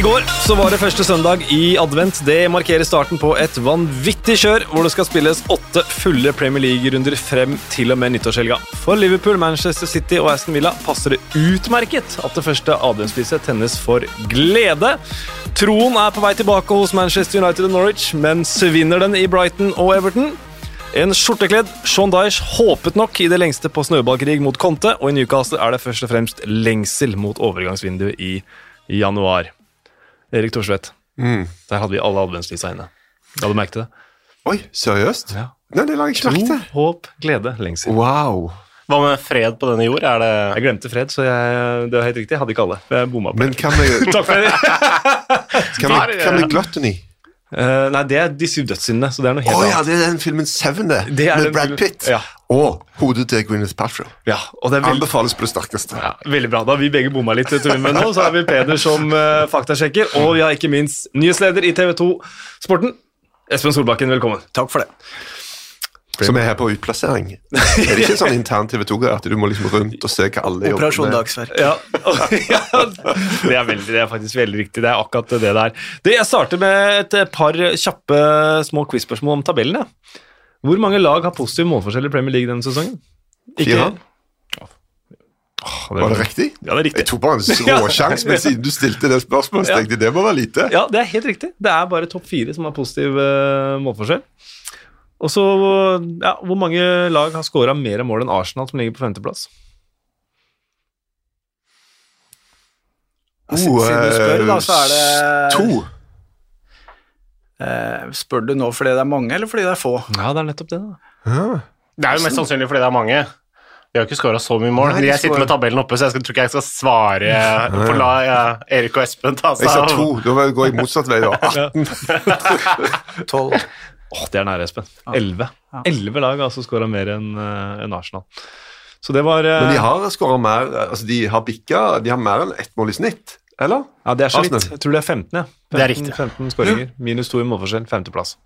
I går så var det første søndag i advent. Det markerer starten på et vanvittig kjør, hvor det skal spilles åtte fulle Premier League-runder frem til og med nyttårshelga. For Liverpool, Manchester City og Aston Villa passer det utmerket at det første adventslyset tennes for glede. Troen er på vei tilbake hos Manchester United og Norwich, men svinner den i Brighton og Everton? En skjortekledd Sean Dyche håpet nok i det lengste på snøballkrig mot Conte, og i Newcastle er det først og fremst lengsel mot overgangsvinduet i januar. Erik Thorsvedt, der hadde vi alle adventslysa inne. La du merket det? Oi, seriøst? Ja. Nei, det la jeg ikke Tro, merke til. håp, glede, lengsel. Wow. Hva med fred på denne jord? Er det Jeg glemte fred, så jeg, det var helt riktig. Jeg hadde ikke alle. Jeg bomma på Men kan vi Takk for det. kan vi, kan vi gluttony? Eh, nei, det er De syv dødssyndene, så det er noe helt ja, annet. det er den filmen Seven, det. Det med den Brad Pitt. Ja. Og hodet til Gwyneth Paltrow. Ja, og det er Anbefales på det sterkeste. ja, veldig bra. Da har vi begge bomma litt, tror jeg, men nå så har vi Peder som uh, faktasjekker, og vi har ikke minst nyhetsleder i TV 2 Sporten. Espen Solbakken, velkommen. Takk for det. Som er her på utplassering. Er det ikke sånn intern TV 2-greie at du må liksom rundt og se hva alle jobber Operasjon? Dagsverk. Ja, ja det, er veldig, det er faktisk veldig riktig. Det er akkurat det der. Det, jeg starter med et par kjappe små quiz-spørsmål om tabellen. Ja. Hvor mange lag har positiv målforskjell i Premier League denne sesongen? Fire? Åh, Var det riktig? Ja, det er riktig. Jeg tok bare en råsjanse, men siden du stilte det spørsmålet, så tenkte jeg det må være lite. Ja, det er helt riktig. Det er bare topp fire som har positiv uh, målforskjell. Og så, ja, Hvor mange lag har scora mer mål enn Arsenal, som ligger på femteplass? Oh, siden du spør, da, så er det eh, To. Eh, spør du nå fordi det er mange, eller fordi det er få? Ja, det er nettopp det. da. Ja. Det er jo mest sannsynlig fordi det er mange. Vi har ikke skåra så mye mål. Nei, jeg sitter med tabellen oppe, så jeg skal, tror ikke jeg skal svare For la ja, Erik og Espen ta seg Jeg sa av to. Da går jeg motsatt vei, da. Tolv. Åh, det er nære, Espen. Elleve. Elleve lag har altså skåra mer enn en Arsenal. Så det var eh, Men de har skåra mer Altså, de har bikka De har mer enn ett mål i snitt, eller? Ja, det er så vidt. Jeg tror det er 15, ja. 15, Det er riktig. 15 skåringer. Minus to i målforskjell. Femteplass.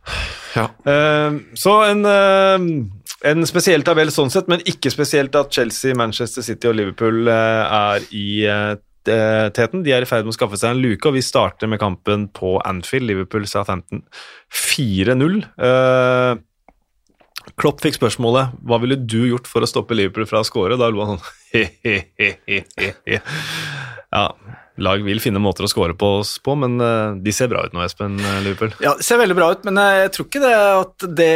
Ja. Uh, så en, uh, en spesiell tabell sånn sett, men ikke spesielt at Chelsea, Manchester City og Liverpool eh, er i eh, teten. De er i ferd med å skaffe seg en luke, og vi starter med kampen på Anfield. Liverpool sa 15 4-0. Uh, Klopp fikk spørsmålet hva ville du gjort for å stoppe Liverpool fra å score. Da lo han sånn he-he-he-he. Ja, lag vil finne måter å score på oss på, men eh, de ser bra ut nå, Espen eh, Liverpool. Ja, de ser veldig bra ut, men jeg tror ikke det at det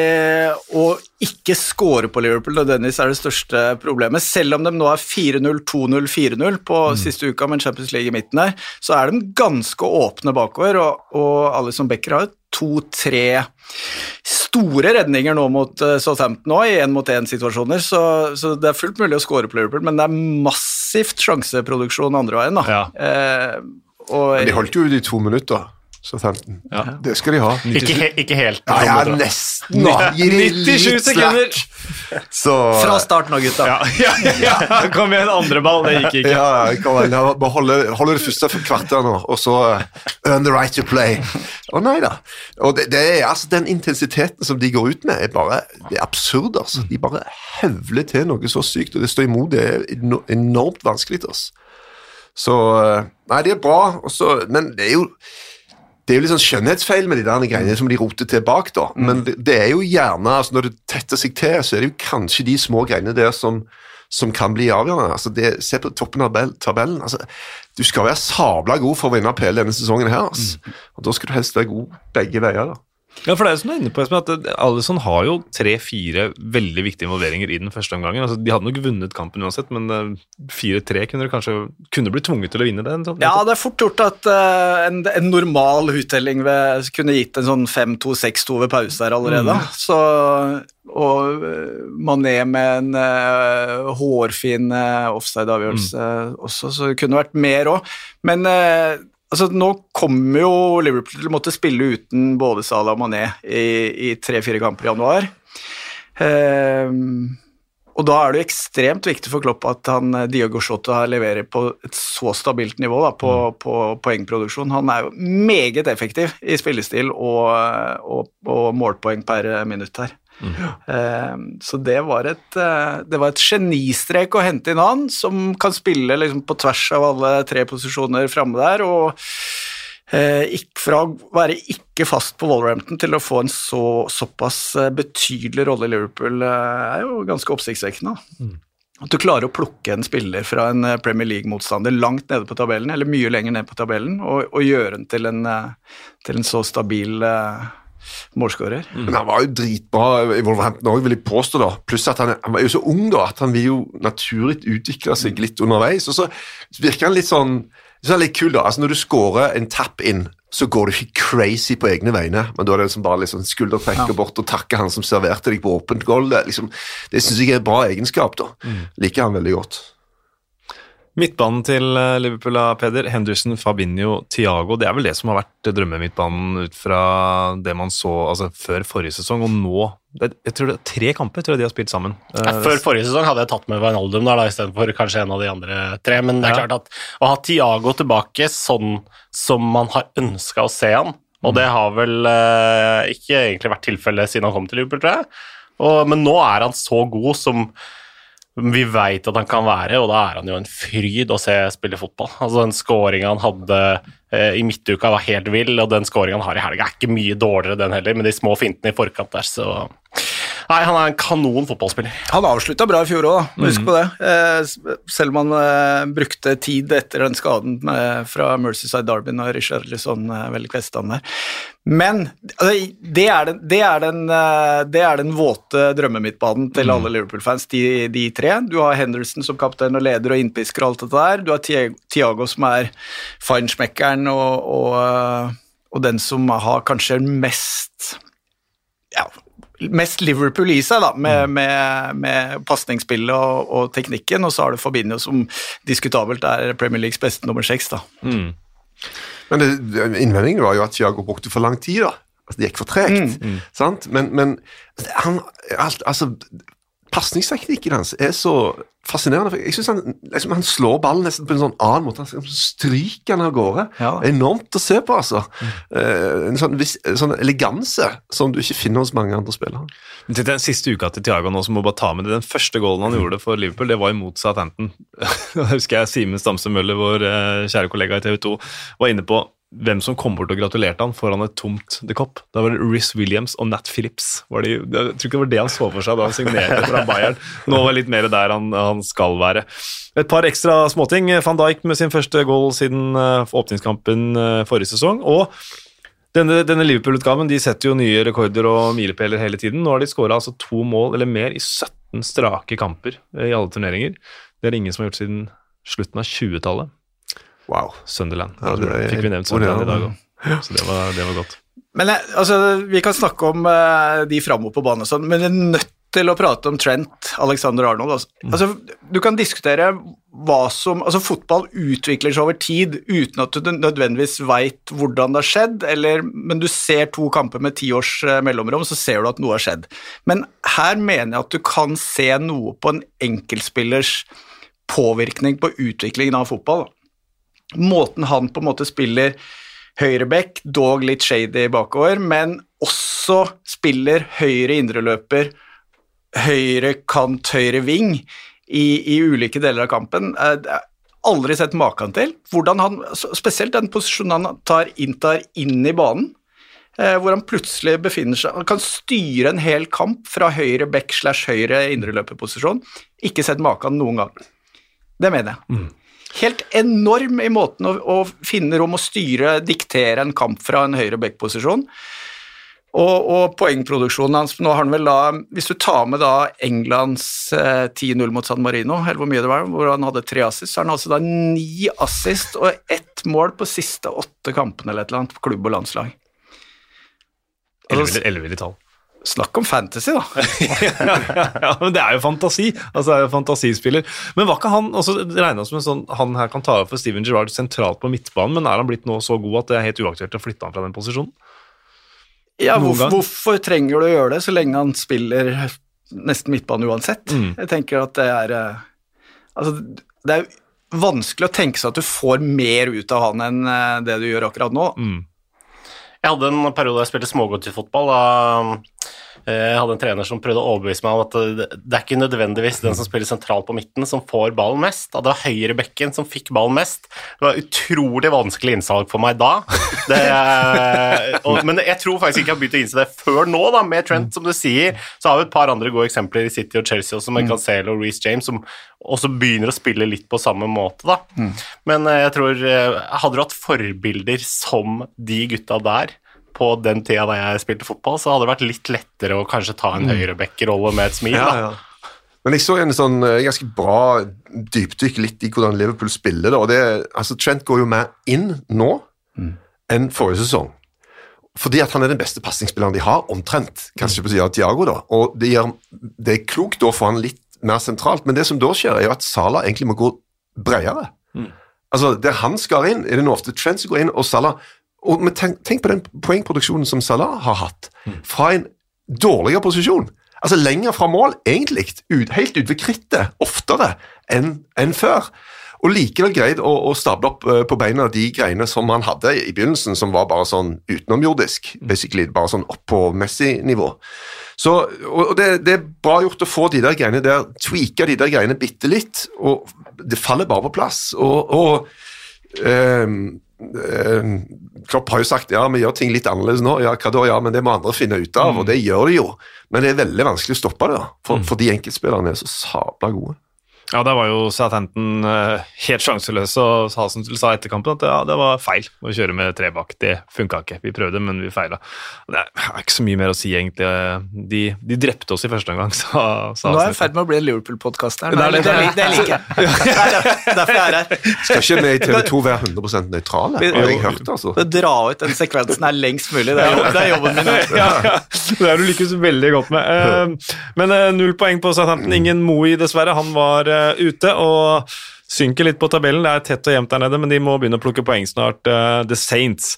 å ikke score på Liverpool nødvendigvis er det største problemet. Selv om de nå er 4-0, 2-0, 4-0 på siste uka med en Champions League i midten der, så er de ganske åpne bakover, og, og Alison Becker har to-tre store redninger nå mot Southampton òg, i én-mot-én-situasjoner, så, så det er fullt mulig å score på Liverpool, men det er massivt sjanseproduksjon andre veien, da. Ja. Eh, og, Men de holdt jo ut i to minutter, Southampton. Ja. Det skal de ha. Ikke, he, ikke helt. Ja, ja, nesten, nå. Gir de litt sekunder! slack. Så fra starten nå, gutta. Ja, ja, ja, ja. Kom igjen, andre ball, det gikk ikke. Ja, kom igjen. Ja, Bare holde, holde det første for kvarter nå, og så uh, earn the right to play. Å nei da. Og det, det er, altså, den intensiteten som de går ut med, er bare det er absurd. altså. De bare høvler til noe så sykt, og det står imot. Det er enormt vanskelig til oss. Så uh, Nei, det er bra, også, men det er jo det er jo litt sånn skjønnhetsfeil med de der greiene som de roter til bak, da. Men det, det er jo gjerne, altså når det tetter seg til, så er det jo kanskje de små greiene der som, som kan bli avgjørende. Altså det, se på toppen av tabellen. Altså, du skal være sabla god for å vinne PL denne sesongen her. Altså. Og da skal du helst være god begge veier. da. Ja, for det er som du er inne på, at Alison har jo tre-fire veldig viktige involveringer i den første omgangen. Altså, de hadde nok vunnet kampen uansett, men eh, 4-3 kunne du kanskje kunne bli tvunget til å vinne det. sånn- Ja, det er fort gjort at uh, en, en normal uttelling ved, kunne gitt en sånn 5-2-6-2 ved pause der allerede. Så, og eh, Mané med en uh, hårfin uh, offside-avgjørelse også, så det kunne vært mer òg. Men eh, altså, nå kommer jo Liverpool til å måtte spille uten både Salah og Mané i, tre-fire kamper i januar. Um, og da er det jo ekstremt viktig for Klopp at han, eh, Diogo Jota leverer på et så stabilt nivå da, på, på poengproduksjon. Han er jo meget effektiv i spillestil og, og, og målpoeng per minutt her. Ehm, så det var, et, eh, det var et genistrek å hente inn han, som kan spille liksom på tvers av alle tre posisjoner framme der. og ikke ikk- Fra å være ikke fast på Wolverhampton til å få en så, såpass eh, betydelig rolle i Liverpool, eh, er jo ganske oppsiktsvekkende. Mm. At du klarer å plukke en spiller fra en eh, Premier League-motstander langt nede på tabellen, eller mye lenger ned på tabellen, og, og gjøre den til en, eh, til en så stabil eh, målskårer. Men han var jo dritbra i Wolverhampton òg, vil jeg påstå. da. Pluss at han, han var jo så ung da, at han vil jo naturlig utvikle seg litt underveis. Og så virker han litt sånn så er litt kul da, altså Når du scorer en tap inn, så går du ikke crazy på egne vegne, men da er det liksom bare liksom skuldertrekker bort og takker han som serverte deg på åpent goal. Det, liksom, det syns jeg er en bra egenskap. da. Liker han veldig godt. Midtbanen til eh, Liverpool av Peder, Henderson, Fabinho, Thiago. Det er vel det som har vært drømmemidtbanen ut fra det man så altså, før forrige sesong, og nå Jeg tror det er tre kamper tror jeg de har spilt sammen. Ja, Før forrige sesong hadde jeg tatt med Wijnaldum der da, istedenfor kanskje en av de andre tre. Men det er Ja. klart at å ha Tiago tilbake sånn som man har ønska å se han, og det har vel eh, ikke egentlig vært tilfellet siden han kom til Liverpool, tror jeg. Og, men nå er han så god som vi veit at han kan være, og da er han jo en fryd å se spille fotball. Altså Den skåringa han hadde eh, i midtuka var helt vill, og den skåringa han har i helga er ikke mye dårligere den heller, med de små fintene i forkant der, så Nei, han er en kanon fotballspiller. Han avslutta bra i fjor òg, husk på det. Eh, selv om han eh, brukte tid etter den skaden med, fra Mercyside Derby når Richard Lisson vel kvesta han der. Men altså, det, er den, det, er den, eh, det er den våte drømmemidtbanen til alle Liverpool-fans, de, de tre. Du har Henderson som kaptein og leder og innpisker og alt dette der. Du har Tiago som er feinschmeckeren og, og, eh, og den som har kanskje mest ja, mest Liverpool i seg, da, med, med, med pasningsspillet og, og teknikken. Og så har du Fabinho, som diskutabelt er Premier Leagues beste nummer seks. da. Men det, innvendingen var jo at Thiago brukte for lang tid. da. Altså, Det gikk for tregt. sant? Men, men han, alt, altså, pasningsteknikken hans er så fascinerende. for Jeg synes han, liksom, han slår ballen nesten på en sånn annen måte. Han stryker den av gårde. Ja. Enormt å se på, altså. Eh, en sånn, vis, sånn eleganse som du ikke finner hos mange andre spillere. Til Den siste uka til Thiago nå, så må bare ta med det. Den første goalen han gjorde for Liverpool, det var imot Southampton. Da husker jeg Simen Stamse Møller, vår eh, kjære kollega i TV 2, var inne på hvem som kom bort og gratulerte han foran et tomt The Cop. Da var det Riz Williams og Nat Phillips. De, jeg tror ikke det var det han så for seg da han signerte fra Bayern. Nå var det litt mer der han, han skal være. Et par ekstra småting. Van Dijk med sin første goal siden eh, åpningskampen eh, forrige sesong. og denne, denne Liverpool-utgaven de setter jo nye rekorder og milepæler hele tiden. Nå har de skåra altså to mål eller mer i 17 strake kamper eh, i alle turneringer. Det er det ingen som har gjort siden slutten av 20-tallet. Wow. Sunderland. Ja, det Fikk vi nevnt Sunderland i dag òg. Så det var, det var godt. Men eh, altså, Vi kan snakke om uh, de framover på banen, og sånn, men vi er nødt til å prate om Trent Alexander Arnold. Altså. Altså, du kan diskutere hva som altså Fotball utvikler seg over tid uten at du nødvendigvis veit hvordan det har skjedd, eller, men du ser to kamper med ti års eh, mellomrom, så ser du at noe har skjedd. Men her mener jeg at du kan se noe på en enkeltspillers påvirkning på utviklingen av fotball. Måten han på en måte spiller høyreback, dog litt shady bakover, men også spiller høyre indreløper, høyre kant, høyre ving i, i ulike deler av kampen. Eh, Aldri sett maken til. Hvordan han, Spesielt den posisjonen han tar, inntar inn i banen, eh, hvor han plutselig befinner seg Han kan styre en hel kamp fra høyre back slash høyre indreløperposisjon. Ikke sett maken noen gang. Det mener jeg. Helt enorm i måten å, å finne rom og styre, diktere en kamp fra en høyre back-posisjon. Og, og poengproduksjonen hans Nå har han vel da, Hvis du tar med da Englands eh, 10-0 mot San Marino, eller hvor mye det var, hvor han hadde tre assist, så har han altså da ni assist og ett mål på siste åtte kampene eller et eller annet klubb og landslag. Elleville tall. Snakk om fantasy, da. ja, men det er jo fantasi. Altså, det er jo fantasispiller. Men var ikke han også regna som en sånn Han her kan ta over for Steven Gerrard sentralt på midtbanen, men er han blitt nå så god at det er helt uaktuelt å flytte han fra den posisjonen? Ja, hvorfor, hvorfor trenger du å gjøre det så lenge han spiller nesten midtbane uansett? Mm. Jeg tenker at det er eh, Altså, det er vanskelig å tenke seg at du får mer ut av han enn eh, det du gjør akkurat nå. Mm. Jeg hadde en periode da jeg spilte smågodtfotball. Da Jeg hadde en trener som prøvde å overbevise meg om at det, det er ikke nødvendigvis den som spiller sentralt på midten, som får ballen mest. At det var høyrebekken som fikk ballen mest. Det var utrolig vanskelig innsalg for meg da. Det, og, men jeg tror faktisk ikke jeg har begynt å innse det før nå, da, med Trent, som du sier. Så har vi et par andre gode eksempler i City og Chelsea også, med Cancelo og Reece James, som også begynner å spille litt på samme måte, da. Men eh, jeg tror eh, Hadde du hatt forbilder som de gutta der på den tida da jeg spilte fotball, så hadde det vært litt lettere å kanskje ta en høyrebekkerolle med et smil. Da. ja. Men jeg så en sånn eh, ganske bra dypdykk litt i hvordan Liverpool spiller. Da. og det, altså Trent går jo mer inn nå enn forrige sesong. Fordi at han er den beste pasningsspilleren de har, omtrent. Kanskje på siden av Thiago, da. Og det, gjør, det er klokt å få han litt mer sentralt, men det som da skjer, er jo at Salah egentlig må gå bredere. Altså, Der han skar inn, er det nå ofte Trent som går inn, og Salah og, Men tenk, tenk på den poengproduksjonen som Salah har hatt, fra en dårligere posisjon. Altså lenger fra mål, egentlig, ut, helt ut ved krittet, oftere enn enn før. Og likevel greid å, å stable opp eh, på beina de greiene som han hadde i begynnelsen, som var bare sånn utenomjordisk, basically, bare sånn opp på Messi-nivå. Så, og det, det er bra gjort å få de der greiene der, tweake de der greiene bitte litt, og det faller bare på plass. Og, og ehm, Klopp har jo sagt ja, vi gjør ting litt annerledes nå. Ja, hva da? Ja, men det må andre finne ut av, og det gjør de jo. Men det er veldig vanskelig å stoppe det, da, for, de enkeltspillerne er så sabla gode. Ja, der var jo Southampton eh, helt sjanseløse, og Hasentul sa etter kampen at ja, det var feil å kjøre med tre bak. Det funka ikke. Vi prøvde, men vi feila. Det er ikke så mye mer å si, egentlig. De, de drepte oss i første omgang, sa, sa Nå er jeg i ferd med å bli en Liverpool-podkast her. Det er det. Det, det, det liker jeg. Det er derfor jeg er her. Skal ikke vi i TV 2 være 100 nøytrale? Har jeg hørt, altså. Dra ut den sekvensen her lengst mulig. Det er, jobb, det er jobben min. ja, ja. Det er du lykkes veldig godt med. Eh, Men eh, null poeng på Southampton. Ingen Moey, dessverre. Han var ute og synker litt på tabellen. Det er tett og jevnt der nede, men de må begynne å plukke poeng snart. eh, The Saints.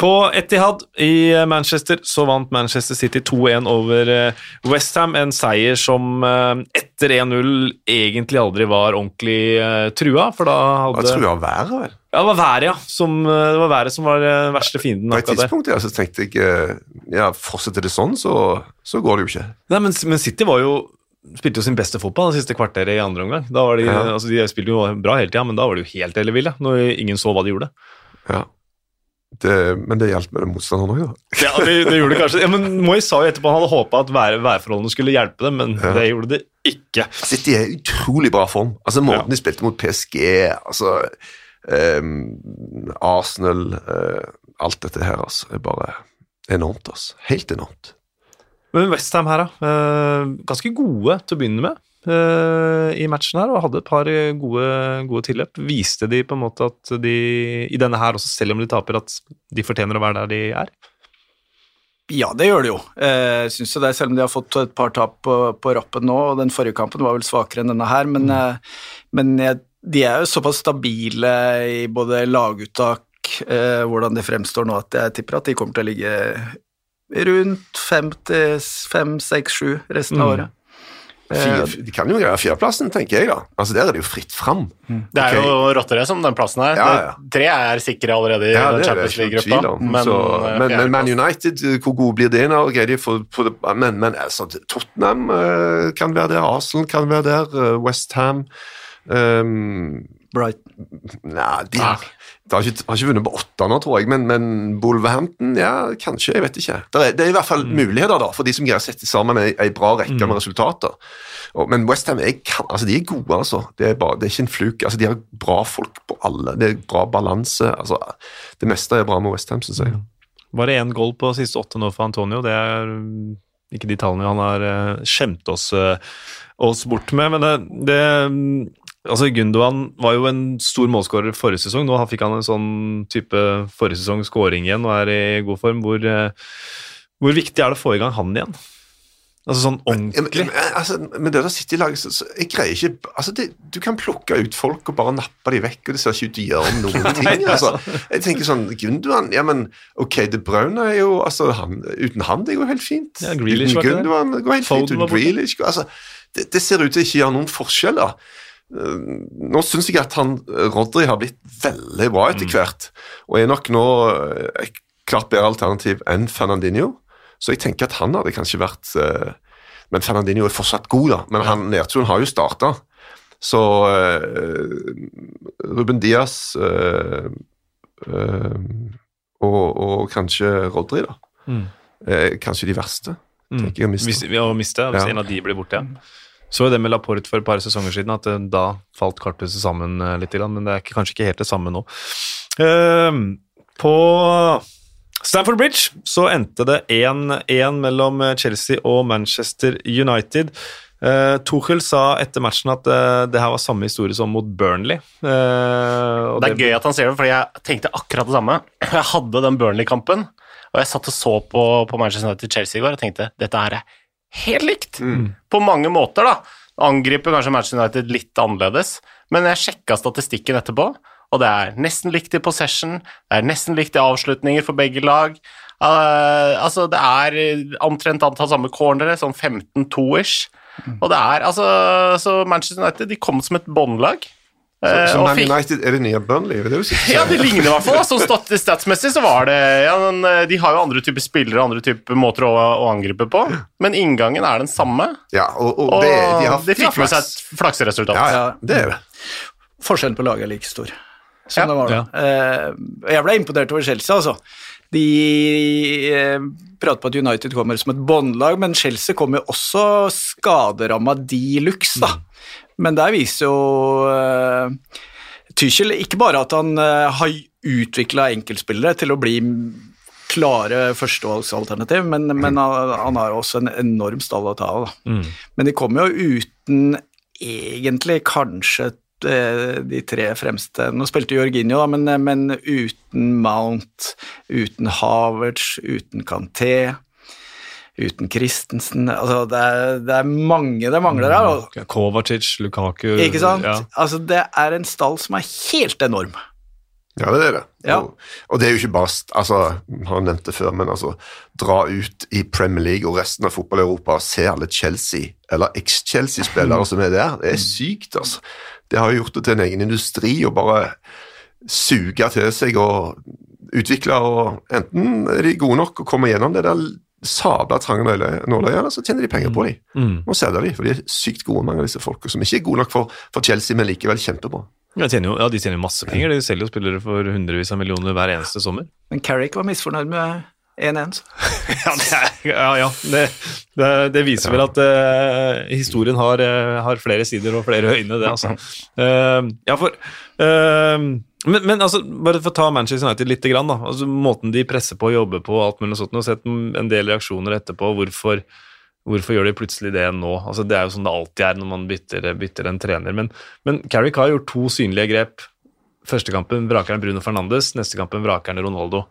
På Etihad i Manchester så vant Manchester City 2-1 over Westham. En seier som eh, etter 1-0 egentlig aldri var ordentlig eh, trua, for da hadde Jeg tror det var været, vel. Ja, det var været, ja. Som, eh, det var været som var den verste fienden. På et tidspunkt ja, så tenkte jeg eh, ja, fortsetter det sånn, så, så går det jo ikke. Nei, men, men City var jo spilte jo sin beste fotball det siste kvarteret i andre omgang. Da var de, Ja. altså de spilte jo bra hele tida, men da var de jo helt elleville når ingen så hva de gjorde. Ja. Det, men det hjalp med den motstanderen òg, da. Ja, det, det gjorde det kanskje. Ja, men Moyes sa jo etterpå han hadde håpa at vær, værforholdene skulle hjelpe dem, men Ja. det gjorde det ikke. City er i utrolig bra form. Altså Måten de spilte mot PSG, altså um, Arsenal uh, Alt dette her, altså, er bare enormt. altså. Helt enormt. Men Westham her, da. Eh, ganske gode til å begynne med eh, i matchen her, og hadde et par gode, gode tilløp. Viste de på en måte at de i denne her også, selv om de taper, at de fortjener å være der de er? Ja, det gjør de jo. Eh, synes jo det, Selv om de har fått et par tap på, på rappen nå, og den forrige kampen var vel svakere enn denne her, men, eh, men jeg, de er jo såpass stabile i både laguttak, eh, hvordan de fremstår nå, at jeg tipper at de kommer til å ligge rundt fem til fem, seks, sju resten av Mm. året. Fire, Eh, de kan jo greie fjerdeplassen, tenker jeg. da. Altså Der er det jo fritt fram. Det er okay. jo rotterace om den plassen her. Ja, ja. Tre er sikre allerede i Ja, det Champions League-gruppa. Men, Så- Men, men Man United, eh, hvor gode blir det nå? De for? Men, men altså, Tottenham eh, kan være der, Arsenal kan være der, eh, West Ham um, Bright. Nei, de har, de har, ikke, har ikke vunnet på åtte nå, tror jeg, men, men Wolverhampton, ja, kanskje, jeg vet ikke. Det er, det er i hvert fall muligheter da, for de som greier å sette sammen ei, ei bra rekke med resultater. Og, men Westham er, kan- altså, de er gode, altså. Det er, bare, det er ikke en fluk. Altså, de har bra folk på alle. Det er bra balanse. Altså, det meste er bra med Westham, syns jeg. Var det én goal på siste åtte nå for Antonio? Det er mm, ikke de tallene han har eh, skjemt oss, eh, oss bort med. Men det, det mm, Altså, Gundogan var jo en stor målskårer forrige sesong. Nå fikk han en sånn type forrige sesong skåring igjen og er i god form. Hvor, eh, hvor viktig er det å få i gang han igjen? Altså sånn ordentlig. men, men, altså, men det der City-laget så, så jeg greier ikke altså det, Du kan plukke ut folk og bare nappe de vekk, og det ser ikke ut til å gjøre noen ting. altså. Jeg tenker sånn Gundogan ja, men ok, De Bruyne er jo altså, han, Uten han det går helt fint. Ja, Grealish uten. Gundogan det går helt Foden fint. Uten. Grealish altså, det, det ser ut til å ikke gjøre noen forskjeller. Nå syns jeg at han Rodry Rodri har blitt veldig bra etter Mm. hvert, og er nok nå eh, et klart bedre alternativ enn Fernandinho. Så jeg tenker at han hadde kanskje vært eh, Men Fernandinho er fortsatt god, da. Men han nedturen har jo starta. Så eh, Ruben Diaz eh, eh, og, og kanskje Rodri, da. Mm. Eh, kanskje de verste, tenker jeg å miste. Hvis, å miste, hvis Ja. en av de blir borte, ja. Så jo det med Laporte for et par sesonger siden, at eh, da falt karthuset sammen eh, litt, men det er kanskje ikke helt det samme nå. Ehm, på Stamford Bridge så endte det 1-1 mellom eh, Chelsea og Manchester United. Tuchel sa etter matchen at det her var samme historie som mot Burnley. Det er gøy at han sier det, fordi jeg tenkte akkurat det samme. Jeg hadde den Burnley-kampen, og jeg satt og så på, på Manchester United-Chelsea i går og tenkte dette her er helt likt. På mange måter, da. Angriper kanskje Manchester United litt annerledes, men jeg sjekka statistikken etterpå, og det er nesten likt i possession, det er nesten likt i avslutninger for begge lag. Uh, altså, det er omtrent antall samme cornere, sånn 15-2-ish. Og det er altså Så Manchester United de kom som et båndlag. Så, eh, så Man fikk- United er det nye Burnley? Det det ja, det ligner i hvert fall. Sånn stat statsmessig så var det ja, men, eh, De har jo andre typer spillere andre typer måter å, å angripe på, men inngangen er den samme. Ja, og, og, Og det, de har de fikk med seg et flakseresultat. Ja, ja, det er det. Forskjellen på laget er like stor. Som Ja. det var da. Ja. jeg ble imponert over Chelsea, altså. De eh, prater på at United kommer som et båndlag, men Chelsea kommer jo også skaderamma de luxe, da. Men der viser jo eh, Tuchel ikke bare at han eh, har utvikla enkeltspillere til å bli klare førstevalgsalternativ, men, men han, han har også en enorm stall å ta av. Mm. Men de kommer jo uten egentlig kanskje de tre fremste Nå spilte Jorginho, da, men, men uten Mount, uten Havertz, uten Kanté, uten Christensen altså det, er, det er mange det mangler her. og- Kovacic, Lukaku Ikke sant? Ja. Altså, det er en stall som er helt enorm. Ja, det er det. Ja. Og, og det er jo ikke bare altså, Han nevnte før, men altså dra ut i Premier League og resten av fotball-Europa og se alle Chelsea, eller eks-Chelsea-spillere som er der. Det er sykt, altså. Det har jo gjort det til en egen industri å bare suge til seg og utvikle, og enten er de gode nok og kommer gjennom det der sabla trange nåløyet, eller så tjener de penger på dem. Mm. Og selger de, for de er sykt gode, mange av disse folka, som ikke er gode nok for, for Chelsea, men likevel kjempebra. Ja, de tjener jo, ja, de tjener jo masse penger. De selger jo spillere for hundrevis av millioner hver eneste sommer. Men Carrick var misfornøyd med 1-1. Ja, ja, ja. Det, det, det viser vel at uh, historien har, eh, har flere sider og flere øyne, det, altså. Uh, ja, for uh, men, men altså, bare for å ta Manchester United litt, grann. Altså, måten de presser på og jobber på, alt mulig sånt, og sett en del reaksjoner etterpå. Hvorfor, hvorfor gjør de plutselig det nå? Altså, det er jo sånn det alltid er når man bytter, bytter en trener. Men, men Carrick har gjort to synlige grep. Første kampen vraker han Bruno Fernandes, neste kampen vraker han Ronaldo.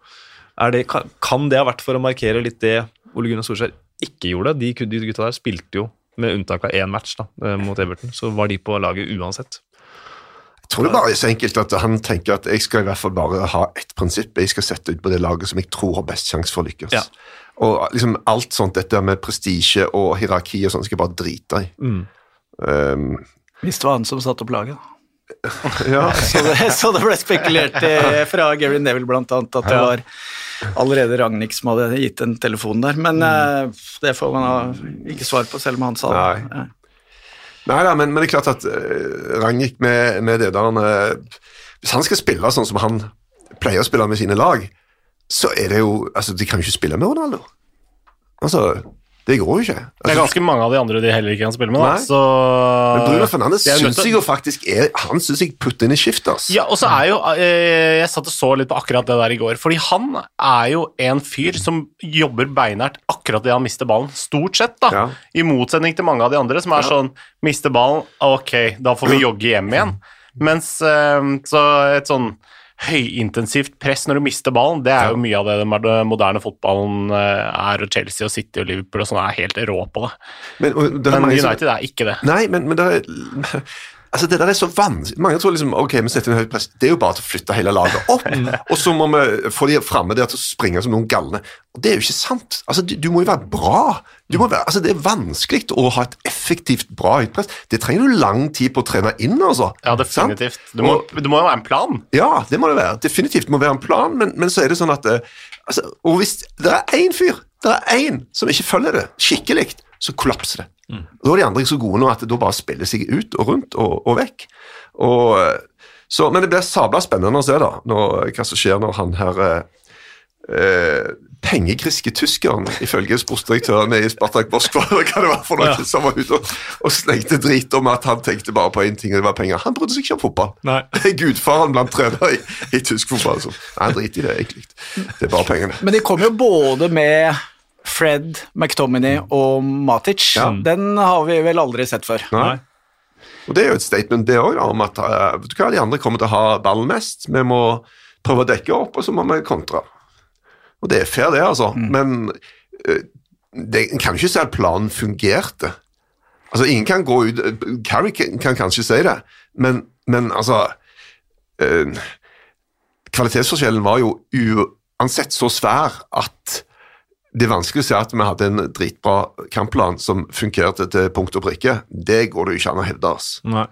Er det, kan, kan det ha vært for å markere litt det Ole Gunnar Solskjær ikke gjorde? De, de gutta der spilte jo, med unntak av én match da, eh, mot Everton, så var de på laget uansett. Jeg tror det bare er så enkelt at han tenker at jeg skal i hvert fall bare ha ett prinsipp. Jeg skal sette ut på det laget som jeg tror har best sjanse for å lykkes. Ja. Og liksom alt sånt, dette med prestisje og hierarki og sånn, skal jeg bare drite i. Mm. Um, Hvis det var han som satte opp laget. da. ja, Så det, så det ble spekulert fra Gary Neville blant annet at det Ja. var allerede Ragnhild som hadde gitt en telefon der. Men eh, det får man ikke svar på, selv om han sa det. Nei. Nei da, men, men det er klart at uh, Ragnhild med, med det der han, Hvis han skal spille sånn som han pleier å spille med sine lag, så er det jo Altså, de kan jo ikke spille med Ronaldo. Altså, det går jo ikke. Det er Altså, ganske mange av de andre de heller ikke kan spille med. Da. Så, men Bruno Fernandes de er syns jeg jo faktisk er Han syns jeg putter inn i skift, ass. Ja, og så er jo eh, Jeg satt og så litt på akkurat det der i går. Fordi han er jo en fyr som jobber beinhardt akkurat det han mister ballen. Stort sett, da. Ja. I motsetning til mange av de andre som er sånn Mister ballen, ok, da får vi jogge hjem igjen. Mens eh, så et sånn høyintensivt press når du mister ballen, det er jo mye av det den moderne fotballen eh, er, og Chelsea og City og Liverpool og sånn er helt rå på det. Men, det Men United er ikke det. Nei, men, men det er Altså, det der er så vanskelig. Mange tror liksom ok, vi setter en høy press. Det er jo bare til å flytte hele laget opp, og så må vi få de framme der til å springe som noen galne. Og Det er jo ikke sant. Altså, du, du må jo være bra. Være, altså, Det er vanskelig å ha et effektivt bra høytpress. Det trenger du lang tid på å trene inn, altså. Ja, definitivt. Det må, det må jo være en plan. Ja, det må det være. Definitivt det må være en plan, men, men så er det sånn at eh, altså, Og hvis det er én fyr det er én som ikke følger det skikkelig, så kollapser det. Da er de andre så gode nå at det da bare spiller seg ut og rundt og, og vekk. Og, så, men det blir sabla spennende å se da, når, hva som skjer når han her eh, eh, pengegriske tyskeren, ifølge sportsdirektøren i Spartak Moskva, hva det var for noe, som var ute og, og slengte drit om at han tenkte bare på én ting, og det var penger. Han brydde seg ikke om fotball. Nei. Gudfaren blant trenere i, i tysk fotball. Altså. Nei, drit i det, egentlig. Det er bare pengene. Men de kom jo både med Fred, McTominay og Matic. Ja. Den har vi vel aldri sett før. Nei. Og Det er jo et statement det òg, om at eh, vet du hva, de andre kommer til å ha ballen mest. Vi må prøve å dekke opp, og så må vi kontre. Og det er fair, det, altså. Men eh, det, en kan jo ikke si at planen fungerte. Altså, ingen kan gå ut Carrie kan, kan kanskje si det, men, men altså øh, Kvalitetsforskjellen var jo uansett så svær at det er vanskelig å si at vi hadde en dritbra kampplan som fungerte til punkt og prikke. Det går det jo ikke an å hevde. oss. Nei.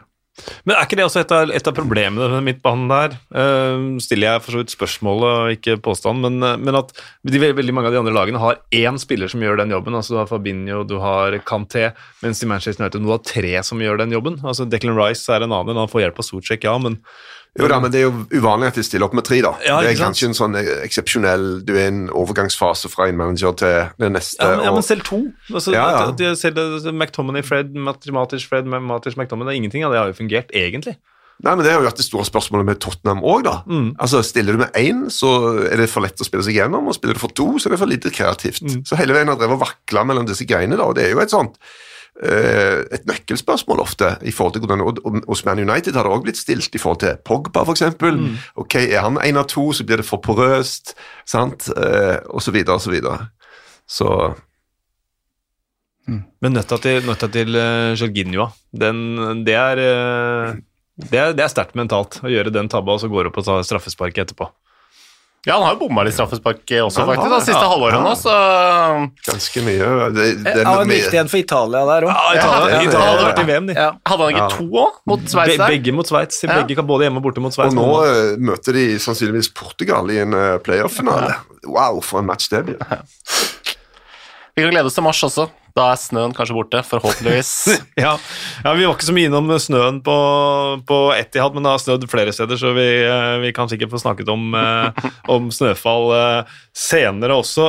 Men er ikke det også et av, et av problemene med midtbanen der? Uh, stiller jeg for så vidt spørsmålet og ikke påstanden, men, eh, men at de, veldig mange av de andre lagene har én spiller som gjør den jobben. altså Du har Fabinho, du har Canté, mens i Manchester United nå har tre som gjør den jobben. altså Declan Rice er en annen, han får hjelp av Socek, ja, men Jo da, men Det er jo uvanlig at de stiller opp med tre. da. Ja, det er kanskje en sånn eksepsjonell Du er i en overgangsfase fra en manager til det neste. Ja, men, ja, men selv to. Altså, Ja, ja. at- at- selv McTominay, Fred, Matic, Fred, Matic, McTominay, ingenting av det har jo fungert, egentlig. Nei, men Det har jo vært det store spørsmålet med Tottenham òg. Mm. Altså, stiller du med én, så er det for lett å spille seg gjennom, og spiller du for to, så er det for lite kreativt. Mm. Så hele veien har drevet og vakla mellom disse greiene, da, og det er jo et sånt eh, et nøkkelspørsmål ofte. i forhold til hvordan, og, Hos Man United har det òg blitt stilt i forhold til Pogba, f.eks. Mm. Ok, er han én av to, så blir det for porøst, sant, eh, og så videre og så videre. Så Men nøtta til, nøtta til uh, Jorginho, den, det er eh, det er, det er sterkt mentalt å gjøre den tabba og så går opp og tar straffesparket etterpå. Ja, han har jo bomma litt straffespark også, Han har faktisk, da, siste Ja, halvåret ja. nå, så ganske mye det, det, Ja, en med- viktig en for Italia der òg. Ja, Italia, Ja, Italia hadde ja. vært i VM, de. Hadde han ikke Ja. to òg, mot Sveits Be, der? begge mot Sveits. Ja. Begge kan både hjemme og borte mot Sveits. Og nå eh, møter de sannsynligvis Portugal i en eh, playoff-finale. Wow, for en match det blir. Vi kan glede oss til mars også. Da er snøen kanskje borte, forhåpentligvis. Ja. ja, Vi var ikke så mye innom snøen på, på Etihad, men det har snødd flere steder, så vi, eh, vi kan sikkert få snakket om, eh, om snøfall eh, senere også.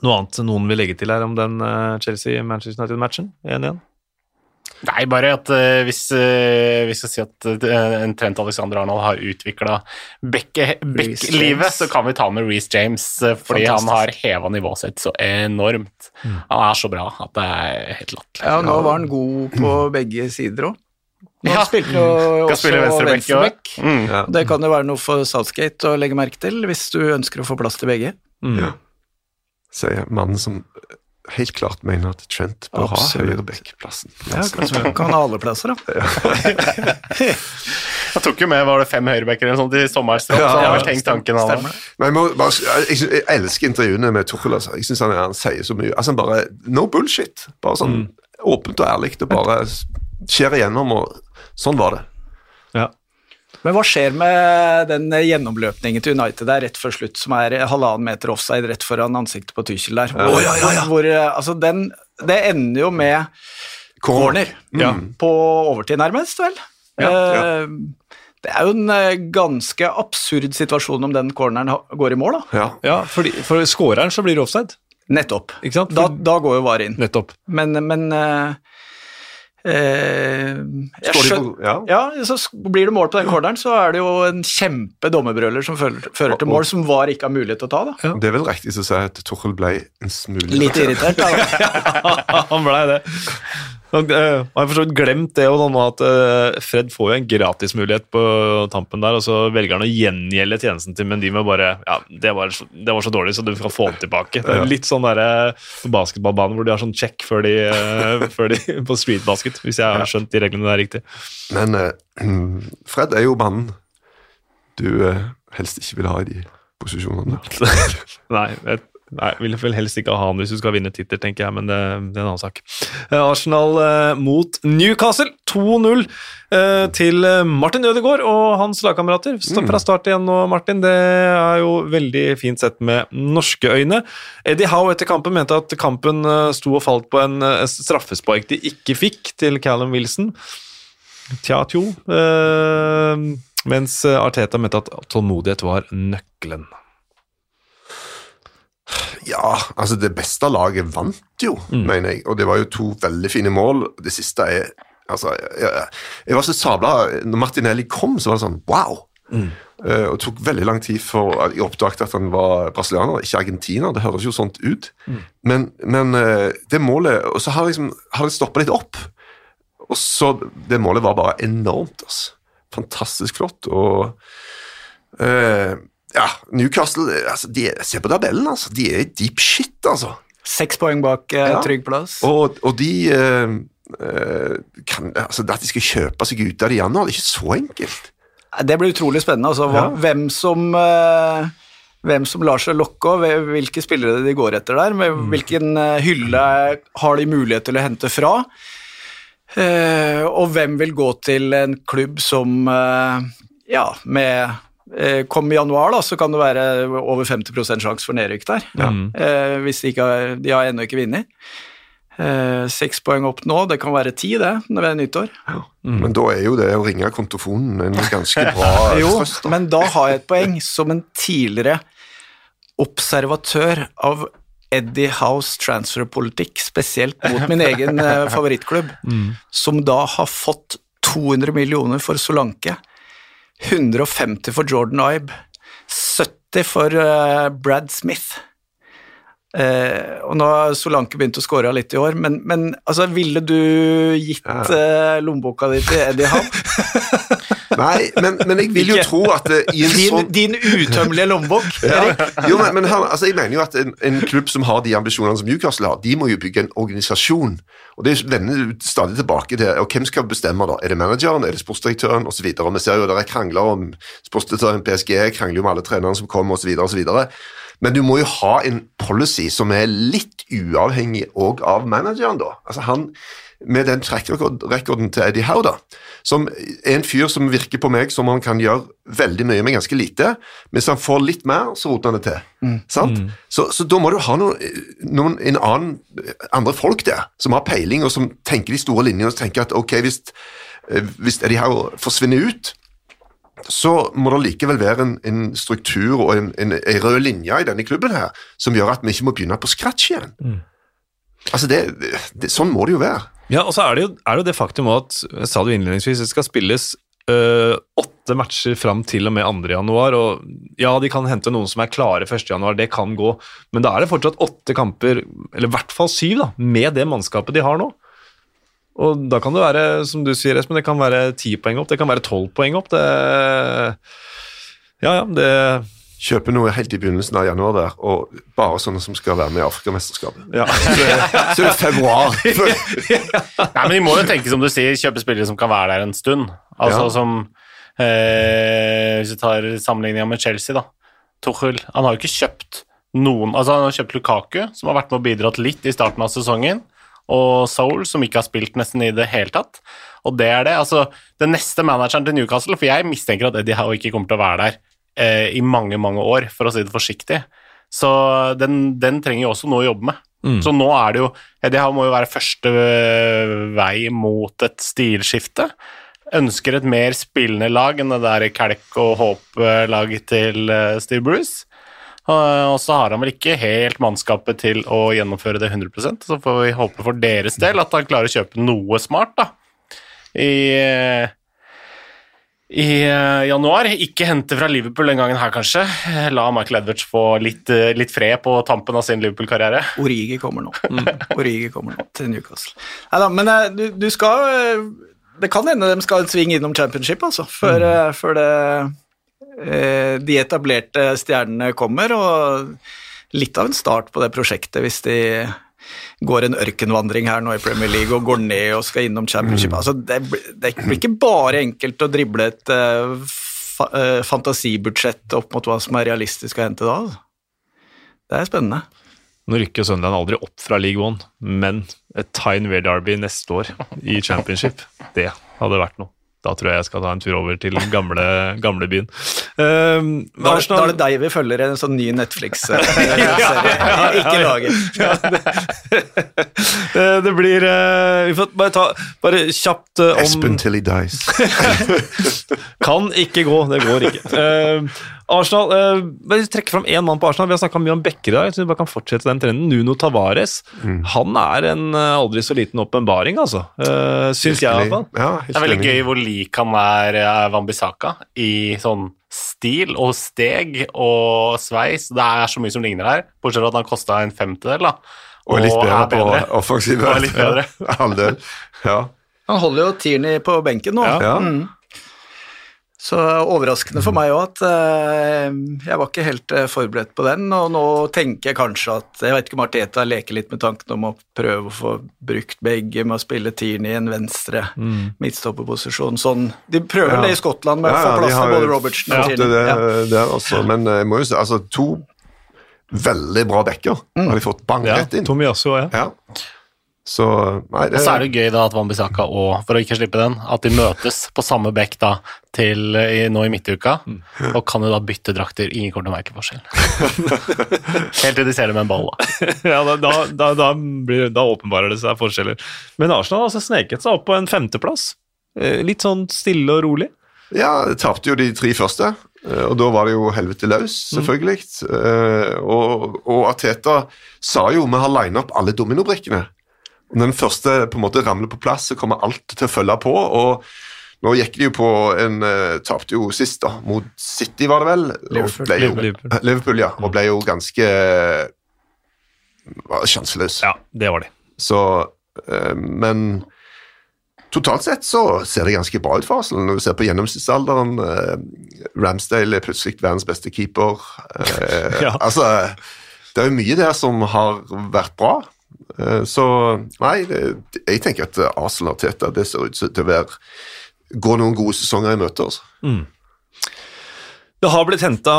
Noe annet noen vil legge til her om den Chelsea-Manchester United-matchen? 1-1? Nei, bare at uh, hvis uh, vi skal si at uh, en Trent Alexander Arnold har utvikla Beck-livet, så kan vi ta med Reece James, fordi han har heva nivået sitt så enormt. Han er så bra at det er helt latterlig. Ja, nå var han god på begge sider òg. Han Ja. spilte jo Skal også spille venstreback venstreback. òg. Mm. Ja. Det kan jo være noe for Southgate å legge merke til, hvis du ønsker å få plass til begge. Mm. Ja. Se mannen som helt klart mener at Trent bør Absolutt. ha høyrebekkplassen. Ja, kanskje kan ha alle plasser, da. Han tok jo med var det fem høyrebacker eller sånt i sommerstraff, Ja, så han har tenkt tanken jeg, jeg, elsker intervjuene med Tuchel. Altså. Jeg synes han, han sier så mye. Altså, han bare, No bullshit. Bare sånn åpent og ærlig. Det bare skjer igjennom, og sånn var det. Men hva skjer med den gjennomløpningen til United der rett før slutt, som er halvannen meter offside rett foran ansiktet på Tuchel der? Ja, ja, ja. Hvor, eh, altså den, det ender jo med corner mm. på overtid, nærmest, vel? Ja, ja. Det er jo en eh, ganske absurd situasjon om den corneren går i mål, da. Ja. Ja, fordi, for scoreren så blir det offside. Nettopp. Ikke sant? Da, da går jo VAR inn. Nettopp. Men, men eh, eh, jeg skjøn- ja. Ja, så blir det mål på den corneren, så er det jo en kjempe dommerbrøler som fører, fører til mål, som VAR ikke har mulighet til å ta, da. Det er vel riktig å si at Tuchel ble en smule Litt irritert, da. Han blei det. Han eh, har for så vidt glemt det og at eh, Fred får jo en gratismulighet på tampen der, og så velger han å gjengjelde tjenesten til Mendy med bare Ja, det var, det var så dårlig, så du kan få den tilbake. Det er litt sånn derre basketballbane hvor de har sånn check før de, eh, før de på streetbasket, hvis jeg har skjønt de reglene der riktig. Men uh, Fred er jo mannen du uh, helst ikke vil ha i de posisjonene. Nei, jeg, Nei, vil vel helst ikke ha han hvis du skal vinne tittel, tenker jeg, men det, det er en annen sak. Eh, Arsenal eh, mot Newcastle, 2-0 eh, til eh, Martin Ødegaard og hans lagkamerater. Fra start igjen nå, Martin. Det er jo veldig fint sett med norske øyne. Eddie Howe etter kampen mente at kampen eh, sto og falt på en straffespark de ikke fikk til Callum Wilson. Tja, tjo. Eh, mens Arteta mente at tålmodighet var nøkkelen. Ja, altså det beste laget vant jo, mener jeg. Og det var jo to veldig fine mål. Det siste er Altså, jeg, jeg var så sabla Når Martinelli kom, så var det sånn wow. Eh, og det tok veldig lang tid for jeg oppdaget at han var brasilianer, ikke argentiner. Det høres jo sånt ut. Men, men uh, det målet Og så har, liksom, har det stoppa litt opp. Og så Det målet var bare enormt. Altså. Fantastisk flott. Og eh, ja, Newcastle altså, de, Se på tabellen, altså. De er i deep shit, altså. Seks poeng bak eh, Ja. trygg plass. Og, og de eh, eh, kan, altså, At de skal kjøpe seg ut av det i januar, det er ikke så enkelt. Det blir utrolig spennende. Altså, hva, Ja. hvem, som, eh, hvem som lar seg lokke, og hvilke spillere de går etter der. Med hvilken eh, hylle har de mulighet til å hente fra. Eh, og hvem vil gå til en klubb som Ja, med Kom i januar, da, så kan det være over 50 sjanse for nedrykk der. Eh, hvis de ikke har, de har ennå ikke vunnet. Eh, Seks poeng opp nå, det kan være ti, det, når det er nyttår. Men da er jo det å ringe kontofonen en ganske bra Jo, trøst. da. men da har jeg et poeng som en tidligere observatør av Eddie House transferpolitikk, spesielt mot min egen favorittklubb, favorittklubb, som da har fått 200 millioner for Solanke, 150 for Jordan Ibe, 70 for eh, Brad Smith. Eh, og nå har Solanke begynt å score litt i år, men, men altså, ville du gitt eh, lommeboka di til Eddie Howe? Nei, men, men jeg vil jo tro at eh, en Din, sånn din utømmelige lommebok, ja. Erik. Jo, men, men her, altså, jeg mener jo at en, en klubb som har de ambisjonene som Newcastle har, de må jo bygge en organisasjon. Og Det vender stadig tilbake til og hvem skal bestemme. da? Er det manageren, er det sportsdirektøren osv.? Vi ser jo det er krangler om sportsdirektøren PSG, krangler jo med alle trenerne som kommer osv. Men du må jo ha en policy som er litt uavhengig òg av manageren, da. Altså han, Med den track-rekorden til Eddie Howe, da, som er en fyr som virker på meg som han kan gjøre veldig mye med ganske lite. Hvis han får litt mer, så roter han det til. Sant? Så, så da må du ha noen, noen en annen, andre folk der, som har peiling, og som tenker de store linjene, og tenker at ok, hvis, eh, hvis Eddie Howe forsvinner ut, så må det likevel være en, en struktur og en, en, en rød linje i denne klubben her, som gjør at vi ikke må begynne på scratch igjen. Altså, det, det, sånn må det jo være. Ja, og så er det jo, er det, jo det faktum at, jeg sa det jo innledningsvis, det skal spilles øh, åtte matcher fram til og med 2. januar, og ja, de kan hente noen som er klare 1. januar, det kan gå, men da er det fortsatt åtte kamper, eller i hvert fall syv da, med det mannskapet de har nå. Og da kan det være, som du sier Espen, det kan være ti poeng opp, det kan være tolv poeng opp, det... Ja, ja, det... Kjøpe noe helt i begynnelsen av januar der, og bare sånne som skal være med i Afrikamesterskapet. Ja. Så er det februar. Nei, men De må jo tenke som du sier, kjøpe spillere som kan være der en stund. Altså Ja. som eh, Hvis vi tar sammenligninga med Chelsea, da. Tuchel han har jo ikke kjøpt noen Altså Han har kjøpt Lukaku, som har vært med og bidratt litt i starten av sesongen, og Soul, som ikke har spilt nesten i det hele tatt. Og det er det. Altså, den neste manageren til Newcastle, for jeg mistenker at Eddie Howe ikke kommer til å være der eh, i mange, mange år, for å si det forsiktig. Så den, den trenger jo også noe å jobbe med. Så nå er det jo Eddie Howe må jo være første øh, vei mot et stilskifte. Ønsker et mer spillende lag enn det der kalk og håp-laget til øh, Steve Bruce. Og så har han vel ikke helt mannskapet til å gjennomføre det 100% så får vi håpe for deres del at han klarer å kjøpe noe smart, da. I øh, i eh, januar. Ikke hente fra Liverpool den gangen her, kanskje. La Michael Edwards få litt, eh, litt fred på tampen av sin Liverpool-karriere. Origi kommer nå. Origi kommer nå til Newcastle. Neida, men eh, du, du skal eh, Det kan hende de skal en sving innom championship, altså, før, mm. før det, eh, de etablerte stjernene kommer. Og litt av en start på det prosjektet hvis de går en ørkenvandring her nå i Premier League og går ned og skal innom championship. Altså, det, det blir ikke bare enkelt å drible et eh, fa eh, fantasibudsjett opp mot hva som er realistisk å hente da. Altså. Det er spennende. Nå rykker Sunderland aldri opp fra League One, men et Tyne Weir Derby neste år i Championship, det hadde vært noe. Da tror jeg jeg skal ta en tur over til gamle, gamlebyen. Uh, da, da er det deg vi følger i en sånn ny Netflix-serie. Ikke laget. det, det blir uh, Vi får bare ta bare kjapt uh, om Espen till he dies. kan ikke gå, det går ikke. Uh, Arsenal, eh, bare trekke fram én mann på Arsenal. Vi har snakka mye om Bekker i dag. så vi bare kan fortsette den trenden. Nuno Tavares. Mm. Han er en uh, aldri så liten åpenbaring, altså. Eh, Syns jeg, iallfall. Ja, det er veldig gøy hvor lik han er Wambisaka i sånn stil og steg og sveis. Det er så mye som ligner her, bortsett fra at han kosta en femtedel. da. Og, og litt bedre, bedre. på offensiv halvdel. Ja. Han holder jo Tierney på benken nå. Ja. Mm. Så overraskende for meg òg at uh, jeg var ikke helt uh, forberedt på den. Og nå tenker jeg kanskje at Jeg vet ikke om Arteta leker litt med tanken om å prøve å få brukt begge med å spille Tierney i en venstre mm. midtstopperposisjon. Sånn, de prøver ja. det i Skottland med ja, å få plass til både Robertsen og Tierney. Det, det, det også, men eh, jeg må jo si altså to veldig bra backer mm. har de fått bang rett inn. Tomiyasu, ja. ja. Så, nei, det... Og så er det gøy da at Wambisaka og, for å ikke slippe den, at de møtes på samme bekk da til i, nå i midtuka, mm. og kan jo da bytte drakter. Ingen kommer til å merke forskjell. Helt til de ser det med en ball, da. ja, da, da, da, da, blir, da åpenbarer det seg forskjeller. Men Arsenal har altså sneket seg opp på en femteplass. Eh, litt sånn stille og rolig. Ja, tapte jo de tre første, eh, og da var det jo helvete løs, mm. selvfølgelig. Mm. Og, og Ateta sa jo vi har lina opp alle dominobrikkene. Når den første på en måte ramler på plass, så kommer alt til å følge på. og nå gikk de jo på en uh, Tapte jo sist, da, mot City, var det vel? Liverpool. Jo, Liverpool. Liverpool. ja. Og ble jo ganske var sjanseløs. Ja, det var de. Så uh, Men totalt sett så ser det ganske bra ut for Arsenal. Når du ser på gjennomsnittsalderen uh, Ramsdale er plutselig verdens beste keeper. ja. Altså, det er jo mye der som har vært bra. Eh, så nei, jeg tenker at Arsenal og Teta det ser ut til å være gå noen gode sesonger i møte. Altså. Mm. Det har blitt henta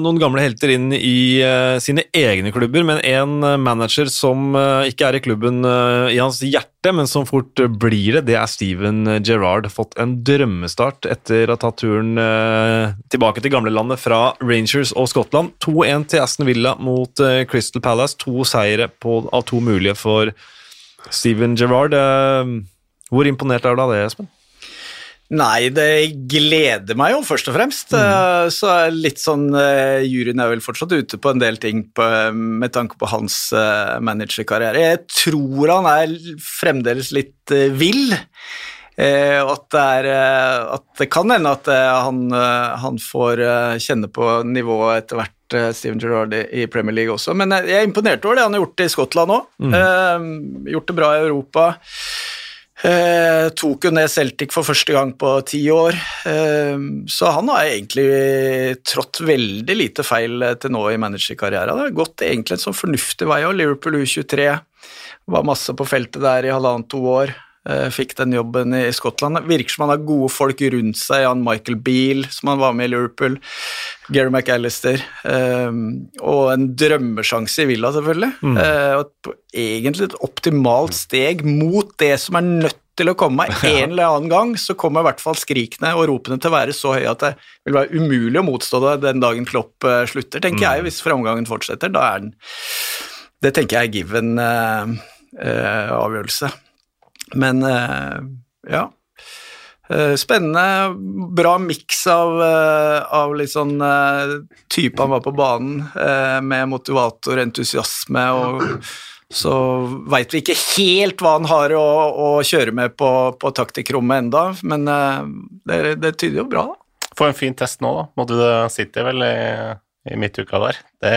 noen gamle helter inn i uh, sine egne klubber, men en uh, manager som uh, ikke er i klubben i hans hjerte, men som fort blir det, det er Steven Gerrard. Fått en drømmestart etter å ha tatt turen tilbake til gamlelandet fra Rangers og Skottland. 2-1 til Aston Villa mot Crystal Palace. To seire på, av to mulige for Steven Gerrard. hvor imponert er du av det, Espen? Nei, det gleder meg jo først og fremst. Mm. Eh, så litt sånn uh, Juryen er vel fortsatt ute på en del ting på, med tanke på hans managerkarriere. Jeg tror han er fremdeles litt vill. vill. at, det er, at det kan hende at han, han, får kjenne på nivået etter hvert, Steven Gerrard i Premier League også. Men jeg er imponert over det han har gjort i Skottland òg. Mm. gjort det bra i Europa. Eh, tok jo ned Celtic for første gang på ti år, eh, så han har egentlig trådt veldig lite feil til nå i managerkarrieren. Det har gått egentlig en sånn fornuftig vei òg. Liverpool U23 var masse på feltet der i halvannet-to år. Eh, fikk den jobben i Skottland. Virker som han har gode folk rundt seg. Jan Michael Beale, som han var med i Liverpool. Gary McAllister. Um, og en drømmesjanse i Villa, selvfølgelig. Mm. Uh, og egentlig et optimalt steg mot det som er nødt til å komme en eller annen gang, så kommer i hvert fall skrikene og ropene til å være så høye at det vil være umulig å motstå det den dagen Klopp uh, slutter, tenker mm. jeg, hvis framgangen fortsetter. Da er den Det tenker jeg er given uh, avgjørelse. Men eh, ja. Eh, spennende. Bra miks av, eh, av, litt sånn type han var på banen, med motivator, entusiasme og så veit vi ikke helt hva han har å, å kjøre med på, på taktikkrommet enda, men det, det, tyder jo bra. da. Få en fin test nå, da. Måtte du sitte vel i, i midtuka der. Det,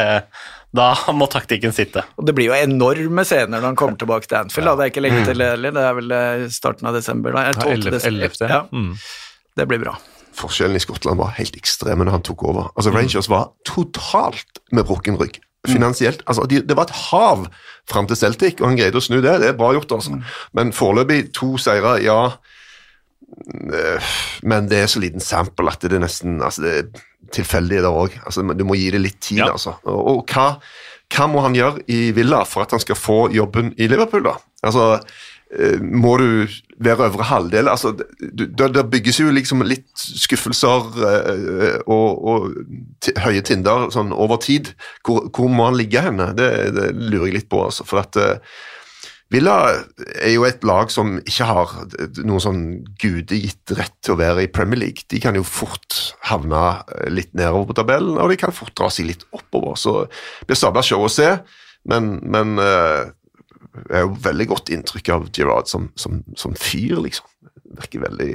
da må taktikken sitte. Og Det blir jo enorme scener når han kommer tilbake til Anfield. Ja. Da. Det er ikke lenge til heller, det er vel eh, starten av desember. Da. 12. desember. Ja. Mm. Det blir bra. Forskjellen i Skottland var helt ekstrem når han tok over. Altså mm. Rangers var totalt med brukken rygg. Finansielt. Altså, de, det var et hav fram til Celtic, og han greide å snu det. Det er bra gjort, altså. Mm. Men foreløpig to seire, ja. Eh, men det er så liten sample at det er nesten altså det er tilfeldig der òg. Altså, du må gi det litt tid, ja. altså. Og, og, hva hva må han gjøre i Villa for at han skal få jobben i Liverpool, da? Altså, eh, må du være øvre halvdel? Altså, det, det bygges jo liksom litt skuffelser eh, og, og høye tinder sånn over tid. Hvor, hvor må han ligge henne? Det, det, lurer jeg litt på, altså. For at Villa er jo et lag som ikke har noen sånn gudegitt rett til å være i Premier League. De kan jo fort havne litt nedover på tabellen, og de kan fort dra seg litt oppover. Så det blir sabla show å se, men, men jeg har jo veldig godt inntrykk av Gerard som, som, som fyr, liksom. Virker veldig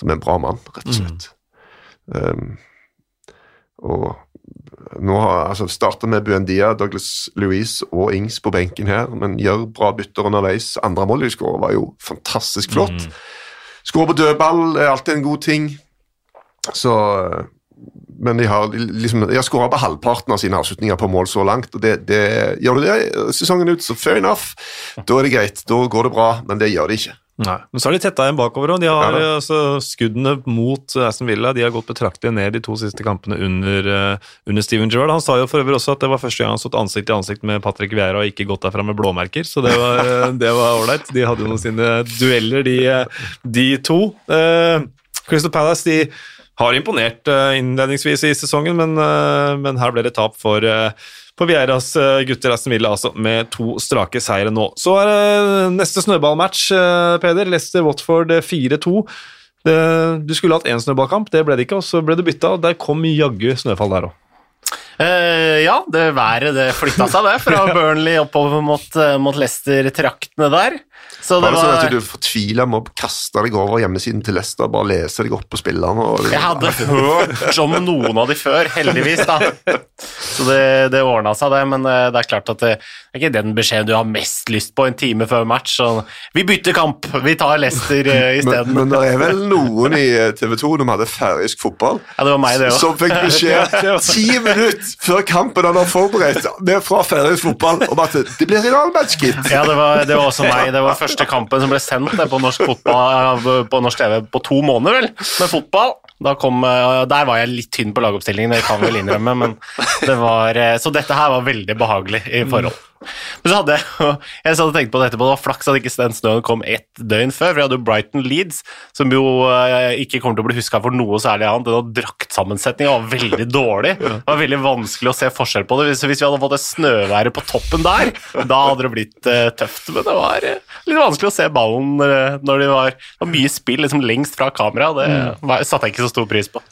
som en bra mann, rett og slett. Mm. Um, og nå har altså starter med Buendia, Douglas Louise og Ings på benken her, men gjør bra bytter underveis. Andre mål de skårer, var jo fantastisk flott. Mm. Skåre på dødball er alltid en god ting. Så Men de har, liksom, de har skåra på halvparten av sine avslutninger på mål så langt. og det, det Gjør du det sesongen ut, så fair enough. Da er det greit, da går det bra, men det gjør de ikke. Nei, Men så har de tetta igjen bakover, òg. de har ja, altså, skuddene mot Aston Villa de har gått betraktelig ned de to siste kampene under, uh, under Steven Gerrard. Han sa jo for øvrig også at det var første gang han stått ansikt til ansikt med Patrick Vieira og ikke gått derfra med blåmerker, så det var eh, ålreit. De hadde jo noen sine dueller, de, eh, de to. Uh, Crystal Palace de har imponert uh, innledningsvis i sesongen, men, men, her ble det tap for på Vieiras eh, gutter Aston Villa, altså, med to strake seire nå. Så er det neste snøballmatch, eh, Peder. Leicester-Watford 4-2. Eh, du skulle hatt én snøballkamp, det ble det ikke, og så ble det bytta. Der kom jaggu snøfall der òg. Uh, ja, det været det flytta seg, det. Fra Burnley oppover mot, mot Leicester-traktene der. Så det var, var sånn at du fortvila med å kaste deg over hjemmesiden til Leicester, bare lese deg opp på spillerne? Og... Jeg hadde hørt om noen av de før, heldigvis, da. Så det, det ordna seg, det. Men eh, det er klart at det er ikke den beskjeden du har mest lyst på en time før match. Så vi bytter kamp, vi tar Leicester uh, isteden. Men, men det er vel noen i eh, TV 2 de hadde færøysk fotball, ja, det var meg det også. som fikk beskjed ti minutter før kampen han har forberedt med fra færøysk fotball om at det blir realmatch, gitt. Ja, det var, det var også meg. Det var først første kampen som ble sendt på norsk, fotball, på norsk TV på to måneder, vel, med fotball. Kom, eh, der var jeg litt tynn på lagoppstillingen, det kan vi vel innrømme, men det var, eh, så dette her var veldig behagelig i forhold. Men så hadde jeg, jeg hadde tenkt på det etterpå, det var flaks at ikke den snøen kom ett døgn før. for jeg hadde jo Brighton Leeds, som jo eh, ikke kommer til å bli huska for noe særlig annet. Den draktsammensetninga var veldig dårlig. Det var veldig vanskelig å se forskjell på det. Hvis, hvis vi hadde fått det snøværet på toppen der, da hadde det blitt uh, tøft. Men det var uh, litt vanskelig å se ballen når det var, det var mye spill liksom lengst fra kamera. Det mm. satte jeg ikke så stor pris på.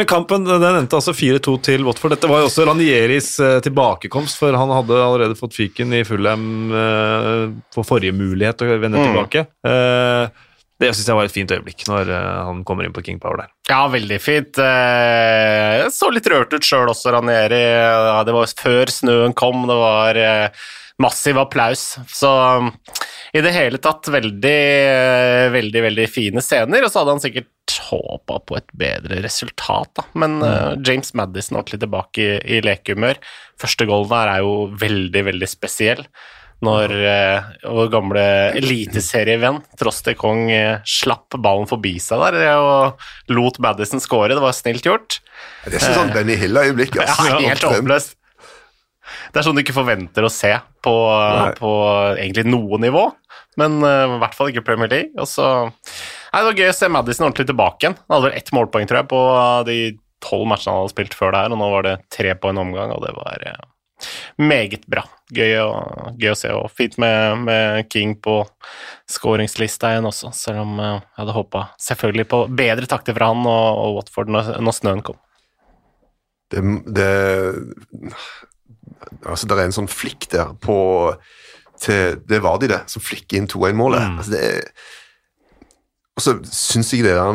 Men kampen den endte altså 4-2 til Watford. Dette var jo også Ranieris eh, tilbakekomst, for han hadde allerede fått fyken i Fulham på for forrige mulighet å vende mm. tilbake. Eh, det syns jeg var et fint øyeblikk, når han kommer inn på King Power der. Ja, veldig fint. Jeg så litt rørt ut sjøl også, Ranieri. Det var før snøen kom, det var massiv applaus. Så i det hele tatt veldig, veldig, veldig fine scener. Og så hadde han sikkert håpa på et bedre resultat, da. Men uh, James Madison ordentlig tilbake i, i lekehumør. Første goalen her er jo veldig, veldig spesiell. Når uh, vår gamle eliteserievenn Troste Kong uh, slapp ballen forbi seg der og lot Madison score. Det var snilt gjort. Det er sånn Benny Hill-øyeblikk. Altså. Ja, helt håpløst. Det er sånn du ikke forventer å se på, på egentlig noe nivå, men i hvert fall ikke Premier League. Og så Nei, Det var gøy å se Madison ordentlig tilbake igjen. Han hadde vel ett målpoeng, tror jeg, på de tolv matchene han hadde spilt før det her, og nå var det tre på en omgang, og det var ja, meget bra. Gøy å, gøy å, se, og fint med, med King på skåringslista igjen også, selv om jeg hadde håpa selvfølgelig på bedre takter fra han og, og Watford når, når, snøen kom. Det, det Altså, det er en sånn flikk der på til, Det var de, det, som flikker inn 2-1-målet. Mm. Altså, det er og så syns jeg det der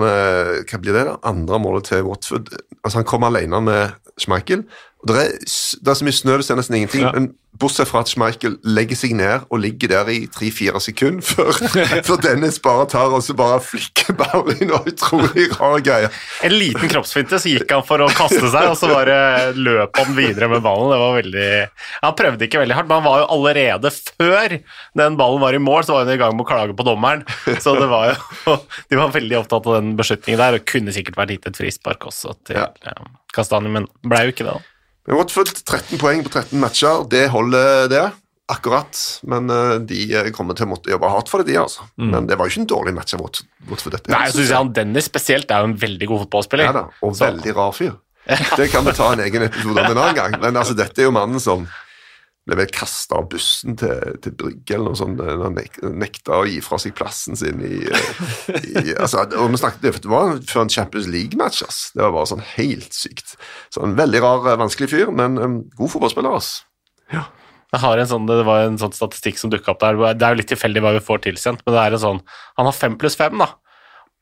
Hva blir det? da? Andre målet til Watford altså Han kom alene med Schmeichel. Det er, det er, så mye snø, det ser nesten ingenting. Ja. men Bortsett fra at Schmeichel legger seg ned og ligger der i tre-fire sekunder før, før, Dennis bare tar og så bare flikker ballen og Utrolig rar greie. En liten kroppsfinte, så gikk han for å kaste seg, og så bare løp han videre med ballen. Det var veldig... Han prøvde ikke veldig hardt, men han var jo allerede før den ballen var i mål, så var han i gang med å klage på dommeren. Så det var jo... De var veldig opptatt av den beslutningen der, og kunne sikkert vært gitt et frispark også til ja. Kastanje, men ble jo ikke det. da. Men Watford 13 poeng på 13 matcher, det holder det. Akkurat. Men eh, de eh, kommer til å måtte jobbe hardt for det, de, altså. Men det var jo ikke en dårlig match av Watford, dette. Nei, så synes jeg han Dennis spesielt er jo en veldig god fotballspiller. Ja da, og Så- veldig rar fyr. Det kan vi ta en egen episode om en annen gang. Men altså, dette er jo mannen som ble vel kasta av bussen til, til Brygge eller noe sånt. Han nek, nekta å gi fra seg plassen sin i, eh, i altså, Og vi snakket, Det var før en Champions League-match. ass. Det var bare sånn helt sykt. Så en veldig rar, eh, vanskelig fyr, men um, god fotballspiller. har en sånn, det var en sånn statistikk som dukka opp der. Det er jo litt tilfeldig hva vi får tilsendt, men det er en sånn Han har fem pluss fem, da.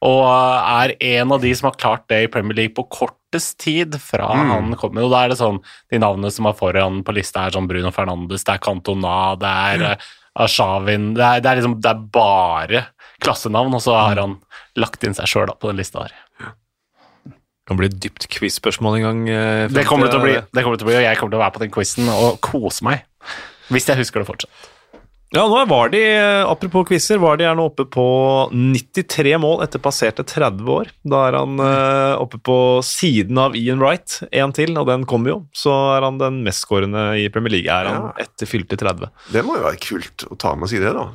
Og er en av de som har klart det i Premier League på kortest tid fra han kom. Og da er det sånn De navnene som er foran på lista, er sånn Bruno Fernandes, det er Cantona, det er mm. Ashavin det er, det er liksom Det er bare klassenavn, og så har han lagt inn seg sjøl på den lista der. Det Kan bli et dypt quiz-spørsmål en gang. eh, Det kommer bli, det kommer det til å bli, og jeg kommer til å være på den quizen og kose meg. Hvis jeg husker det fortsatt. Ja, nå var de, eh, apropos quizer, var de gjerne oppe på 93 mål etter passerte 30 år. Da er han eh, oppe på siden av Ian Wright, én til, og den kommer jo. Så er han den mestskårende i Premier League, er han Ja. etter fylte 30. Det må jo være kult å ta med seg det, da.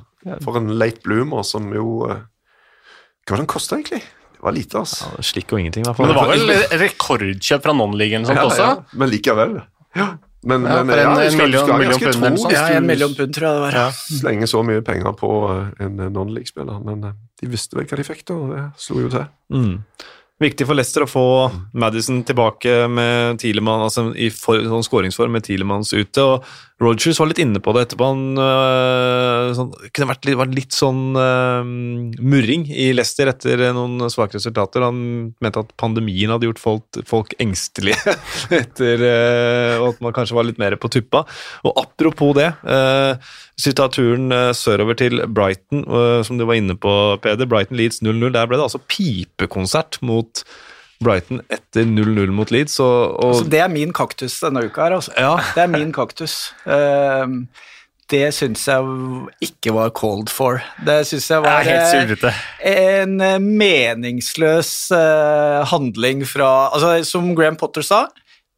For en late bloomer som jo eh, Hva var det han kosta, egentlig? Det var lite, altså. Ja, Slikk og ingenting, i hvert fall. Men det var vel rekordkjøp fra non-ligaen eller ja, også? Men likevel. Ja. Men, Ja, men en- jeg skal, skal ganske pund tro hvis Ja, en million pund, tror jeg det var. Ja. slenger så mye penger på eh, en eh, non-league-spiller. Men eh, de visste vel hva de fikk, da, og det slo jo til. Mm. Viktig for Leicester å få Madison tilbake med Tielemann, altså i for, sånn skåringsform med Tielemanns ute. og Rogers var litt inne på det etterpå. Han øh, sånn, kunne vært litt, vært litt sånn øh, murring i Leicester etter noen svake resultater. Han mente at pandemien hadde gjort folk, folk engstelige etter øh, og at man kanskje var litt mer på tuppa. Og apropos det, øh, hvis vi tar turen øh, sørover til Brighton, øh, som du var inne på, Peder. Brighton Leeds 0-0. Der ble det altså pipekonsert mot Brighton etter 0-0 mot Leeds. Og, og altså, det er min kaktus denne uka her, altså. Ja. Det er min kaktus. Ehm, det syns jeg ikke var called for. Det syns jeg var helt eh, en eh, meningsløs eh, handling fra Altså, som Graham Potter sa,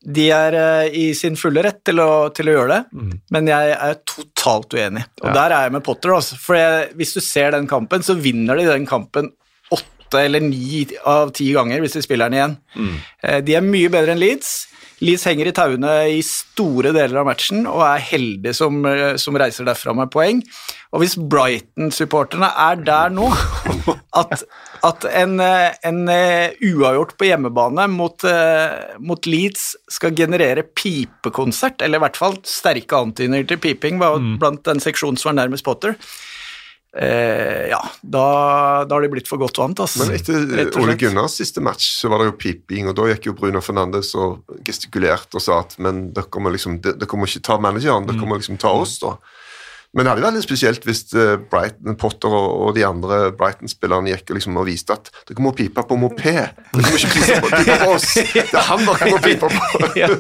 de er eh, i sin fulle rett til å, til å gjøre det, men jeg er totalt uenig. Og Ja. der er jeg med Potter, Også, For jeg, hvis du ser den kampen, så vinner de den kampen åtte eller ni av ti ganger hvis de spiller den igjen. Mm. De er mye bedre enn Leeds. Leeds henger i tauene i store deler av matchen og er heldig som, eh, som reiser derfra med poeng. Og hvis Brighton-supporterne er der nå at, at en, eh, en eh, uavgjort på hjemmebane mot, mot Leeds skal generere pipekonsert, eller i hvert fall sterke antydninger til piping blant den seksjonen som var nærmest Potter, eh, ja, da, da har de blitt for godt vant, altså. Men etter Ole. Gunnars siste match så var det jo piping, og da gikk jo Bruno Fernandes og gestikulerte og sa at men dere må liksom, dere må ikke ta manageren, dere må liksom ta oss, da. Men det hadde vært litt spesielt hvis eh, Brighton, Potter og, og de andre Brighton-spillerne gikk og liksom og viste at dere må pipe på moped. Dere må ikke pipe på, pipe på oss. Det er han dere må pipe på. ja.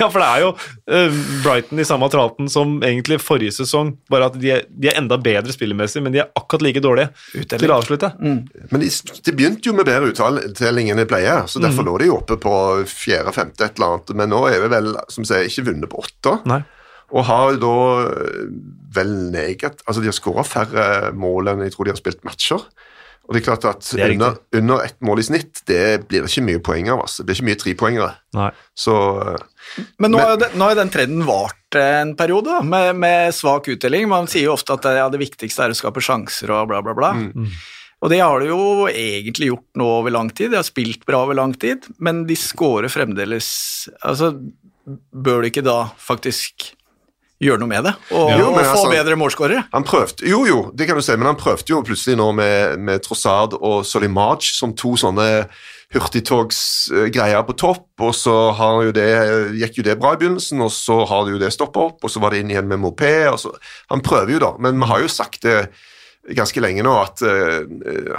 ja, for det er jo eh, Brighton i samme traten som egentlig forrige sesong, bare at de er, de er enda bedre spillemessig, men de er akkurat like dårlige Utdeling. til å avslutte. Men de, de begynte jo med bedre uttelling enn de pleier, så derfor lå de oppe på fjerde, femte, et eller annet. Men nå er vi vel, som sier, ikke vunnet på åtte. Nei. Og har jo da eh, vel neget Altså, de har skåra færre mål enn jeg tror de har spilt matcher. Og det er klart at er under, under ett mål i snitt, det blir det ikke mye poeng av. Altså. Det blir ikke mye trepoengere. Så Men nå, Men- har jo den, trenden vart en periode, da, med, med svak uttelling. Man sier jo ofte at det, ja, det viktigste er å skape sjanser og bla, bla, bla. Og det har de jo egentlig gjort nå over lang tid. De har spilt bra over lang tid, men de scorer fremdeles Altså, bør de ikke da faktisk gjøre noe med det? Og, Jo, og få altså- bedre målskårere? Han prøvde, jo jo, det kan du si, men han prøvde jo plutselig nå med, med Trossard og Solimaj som to sånne hurtigtogsgreier på topp, og så har jo det, gikk jo det bra i begynnelsen, og så har det jo det stoppa opp, og så var det inn igjen med mopé. så, Han prøver jo da, men vi har jo sagt det ganske lenge nå at uh,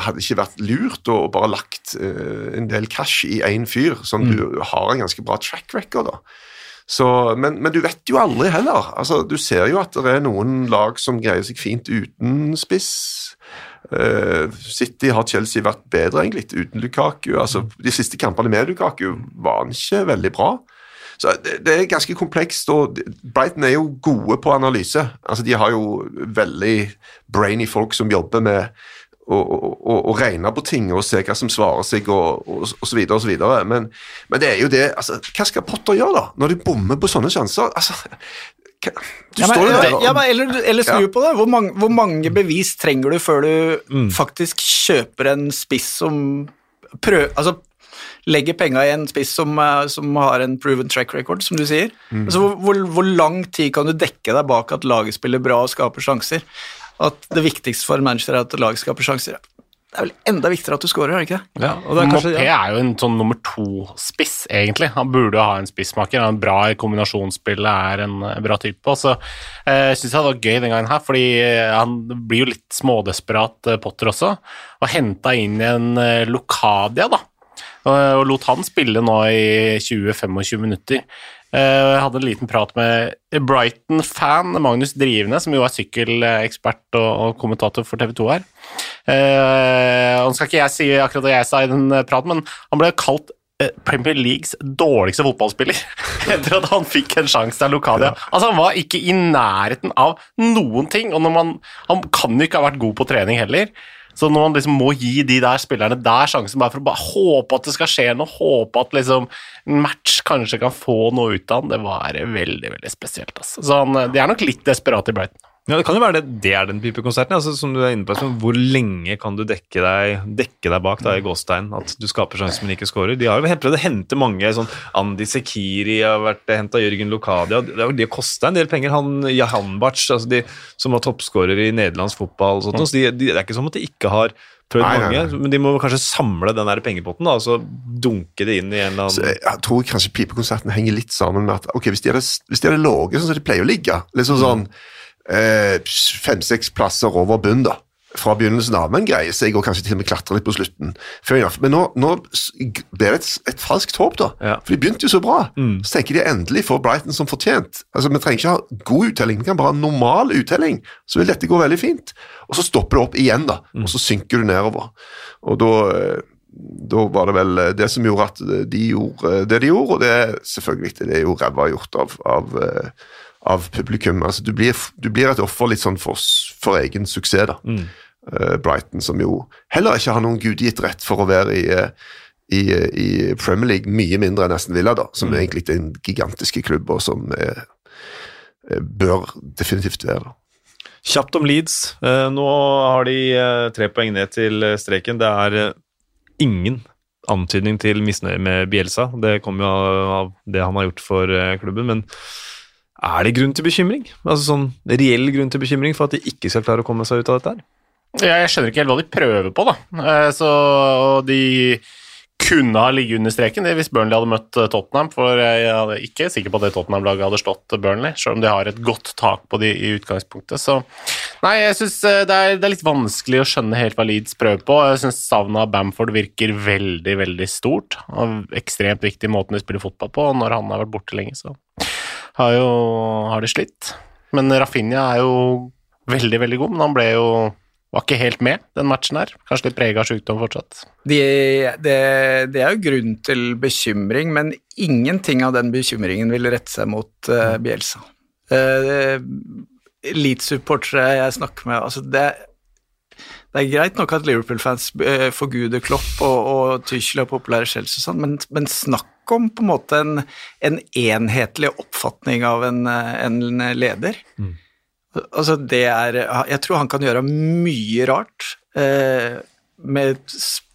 hadde ikke vært lurt å bare lagt uh, en del cash i én fyr, som du har en ganske bra track record da. Så, men, men du vet jo aldri heller. Altså, du ser jo at det er noen lag som greier seg fint uten spiss. Uh, City har Chelsea vært bedre egentlig uten Lukaku. Altså, de siste kampene med Lukaku var han ikke veldig bra. Så det, det er ganske komplekst, og Brighton er jo gode på analyse. Altså, De har jo veldig brainy folk som jobber med å, å regne på ting og se hva som svarer seg, og, og, og så videre og så videre. Men, men det er jo det altså, Hva skal Potter gjøre, da, når de bommer på sånne sjanser? Altså, hva, du Ja, men, står jo der ja, men, eller, eller snu Ja. på det. Hvor mange, hvor mange bevis trenger du før du Mm. faktisk kjøper en spiss som prøver altså, legger penga i en spiss som, eh, som har en proven track record, som du sier? Mm. Altså, hvor, hvor, hvor lang tid kan du dekke deg bak at laget spiller bra og skaper sjanser? At det viktigste for en manager er at laget skaper sjanser. Det er vel enda viktigere at du scorer, er det ikke det? Ja, og det er kanskje, Mopé ja. er jo en sånn nummer to-spiss, egentlig. Han burde jo ha en spissmaker. Han er bra i kombinasjonsspillet, er en eh, bra type. Og så eh, syns jeg det var gøy den gangen her, fordi eh, han blir jo litt smådesperat, eh, Potter også, og henta inn en eh, Locadia, da. Og, og lot han spille nå i 20-25 minutter. Eh, Jeg hadde en liten prat med Brighton-fan Magnus Drivne, som jo er sykkelekspert og, kommentator for TV 2 her. Eh, Nå skal ikke jeg si akkurat det jeg sa i den eh, praten, men han ble kalt Premier Leagues dårligste fotballspiller etter at han fikk en sjanse av Locadia. Altså Han var ikke i nærheten av noen ting, og når man, han kan jo ikke ha vært god på trening heller. Så når man liksom må gi de der spillerne der sjansen bare for å bare håpe at det skal skje noe, håpe at liksom match kanskje kan få noe ut av han, det var veldig veldig spesielt. Altså. Så han, de er nok litt desperate i Brighton. Ja, Det kan jo være det, det er den type konserten. Altså, som du er inne på, Hvor lenge kan du dekke deg, dekke deg bak da, i gåstegn at du skaper sjanser, men ikke scorer? De har jo prøvd å hente mange. sånn Andi Sekiri har vært henta, Jørgen Lokadia Det har kosta en del penger. Han Jahanbac, altså de, som var toppskårer i nederlandsk fotball. og sånt, så de, de, Det er ikke sånn at de ikke har prøvd Nei, nei, mange, nei. men de må kanskje samle den der pengepotten da, og så dunke det inn i en eller annen jeg, jeg tror kanskje pipekonserten henger litt sammen med at ok, hvis de hadde, hvis de hadde ligget sånn som de pleier å ligge, liksom sånn eh, fem-seks plasser over bunn, da, fra begynnelsen av, men greier seg og kanskje til og med klatre litt på slutten. Men nå, nå s- det et, et falskt håp, da. Ja. For de begynte jo så bra. Så tenker de endelig får Brighton som fortjent. Altså, Vi trenger ikke ha god uttelling, vi kan bare ha normal uttelling, så vil dette gå veldig fint. Og så stopper det opp igjen, da, og så synker du nedover. Og da eh, da var det vel det som gjorde at de gjorde det de gjorde, og det er selvfølgelig det er jo ræva gjort av, av, eh, av publikum. Altså, du, blir, du blir et offer litt sånn for, for egen suksess, da. Eh, Brighton, som jo heller ikke har noen gudgitt rett for å være i, eh, i, i Premier League, mye mindre enn Aston Villa, da, som egentlig er en gigantiske klubb, og som eh, eh, bør definitivt være da. Kjapt om Leeds. Eh, nå har de eh, tre poeng ned til eh, streken. Det er eh, ingen antydning til misnøye med Bielsa. Det kommer jo av, det han har gjort for eh, klubben, men er det grunn til bekymring? Altså sånn reell grunn til bekymring for at de ikke skal klare å komme seg ut av dette her? Jeg skjønner ikke helt hva de prøver på, da. Eh, Så de kunne ha ligget under streken hvis Burnley hadde møtt eh, Tottenham, for jeg er ikke sikker på at det Tottenham-laget hadde slått Burnley, selv om de har et godt tak på de i utgangspunktet. Så nei, jeg syns det, det er litt vanskelig å skjønne helt hva Leeds prøver på. Jeg syns savnet av Bamford virker veldig, veldig stort. Og ekstremt viktig måten de spiller fotball på, når han har vært borte lenge, så har jo har det slitt. Men Rafinha er jo veldig, veldig god, men han ble jo var ikke helt med den matchen her. Kanskje litt prega av sykdom fortsatt. Det, det, det er jo grunn til bekymring, men ingenting av den bekymringen vil rette seg mot uh, Bielsa. Uh, Elite-supportere jeg snakker med altså det, det er greit nok at Liverpool-fans uh, forguder Klopp og, og Tuchel og populære Chelsea og sånn, men, men snakk om på en måte en, en enhetlig oppfatning av en, en leder. Altså det er Jeg tror han kan gjøre mye rart. Eh, med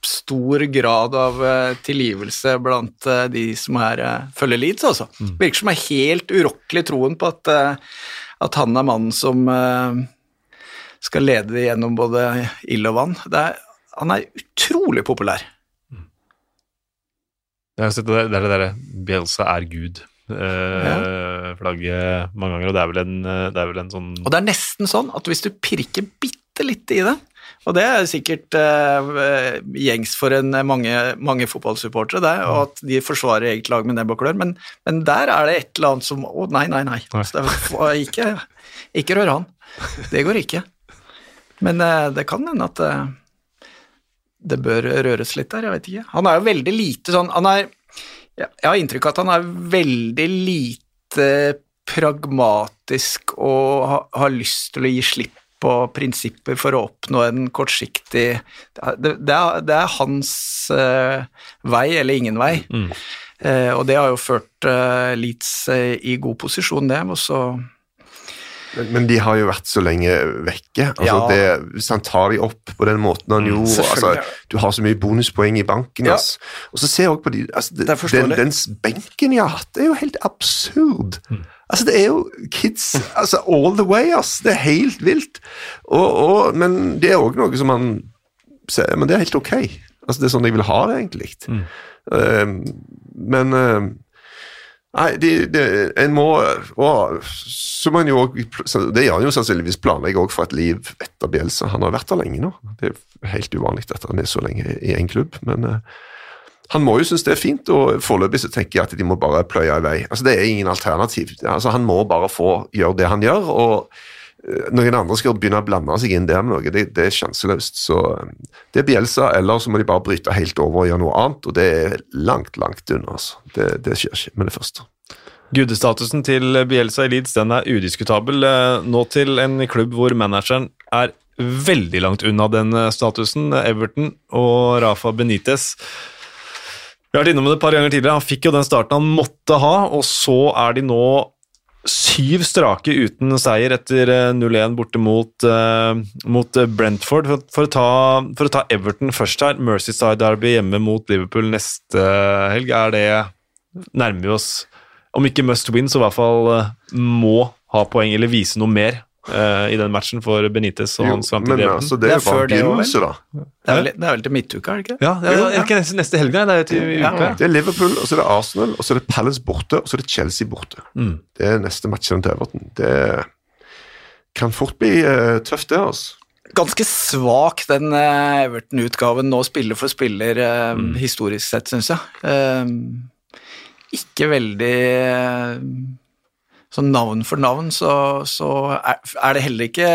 stor grad av eh, tilgivelse blant eh, de som er, eh, følger Leeds, altså. Virker som er helt urokkelig troen på at, at han er mannen som skal lede gjennom både ild og vann. Det er, han er utrolig populær. Jeg har sett det, det er det derre Bielsa er Gud. eh, Flagget mange ganger, og det er vel en, eh, det er vel en sånn Og det er nesten sånn at hvis du pirker bitte litt i det, og det er sikkert eh, gjengs for en, mange, mange fotballsupportere, det, og at de forsvarer eget lag med nebb og klør, men, men der er det et eller annet som Å, nei, nei, nei. Nei. Så det er, ikke, ikke rør han. Det går ikke. Men eh, det kan hende at eh, det bør røres litt der, jeg vet ikke. Han er jo veldig lite sånn Han er jeg har inntrykk av at han er veldig lite pragmatisk og ha, har lyst til å gi slipp på prinsipper for å oppnå en kortsiktig Det, det, er, det er hans uh, vei eller ingen vei. Eh, og det har jo ført uh, Leeds i god posisjon, det. Og så Men, men de har jo vært så lenge vekke. Altså, Ja. det, hvis han tar de opp på den måten han gjorde altså. Du har så mye bonuspoeng i banken. Ja. Altså. Og så ser jeg også på de, altså, det, Det den, dens benken jeg har hatt, det er jo helt absurd. Altså, Det er jo kids altså, all the way, ass. Det er helt vilt. Og, og, men det er òg noe som man ser Men det er helt ok. Altså, Det er sånn jeg vil ha det, egentlig. Eh, men eh, Nei, de, de, en må og så må en jo Det gjør han jo sannsynligvis planlegger også for et liv etter Bielsa. Han har vært der lenge nå. Det er helt uvanlig at han er så lenge i én klubb. Men eh, han må jo synes det er fint, og foreløpig så tenker jeg at de må bare pløye i vei. Altså Det er ingen alternativ. Altså Han må bare få gjøre det han gjør. og noen andre skal begynne å blande seg inn der med noe, det, det er sjanseløst. Så eh, det er Bielsa, eller så må de bare bryte helt over og gjøre noe annet, og det er langt, langt unna. altså. Det, det skjer ikke med det første. Gudestatusen til Bielsa i Leeds den er udiskutabel. Eh, Nå til en klubb hvor manageren er veldig langt unna den eh, statusen. Everton og Rafa Benitez. Vi har vært innom det et par ganger tidligere. Han fikk jo den starten han måtte ha, og så er de nå syv strake uten seier etter eh, 0-1 borte mot, eh, mot eh, Brentford. For, for, å ta, for å ta Everton først her, Merseyside Derby hjemme mot Liverpool neste helg, er det nærmer vi oss om ikke must win, så i hvert fall eh, må ha poeng eller vise noe mer eh, i den matchen for Benitez og Jo, hans framtid. men altså, det Det er jo bare begynnelse, da. Det er vel, det er vel til midtuka, er det ikke? Ja, det er, er ikke neste, neste helg, nei. Det er til Ja. uka. Det er Liverpool, og så er det Arsenal, og så er det Palace borte, og så er det Chelsea borte. Mm. Det er neste matchen til Everton. Det kan fort bli uh, tøft, det, altså. Ganske svak den uh, Everton-utgaven nå, spiller for spiller, eh, historisk sett, syns jeg. Eh, ikke veldig Sånn navn for navn, så, så er, er det heller ikke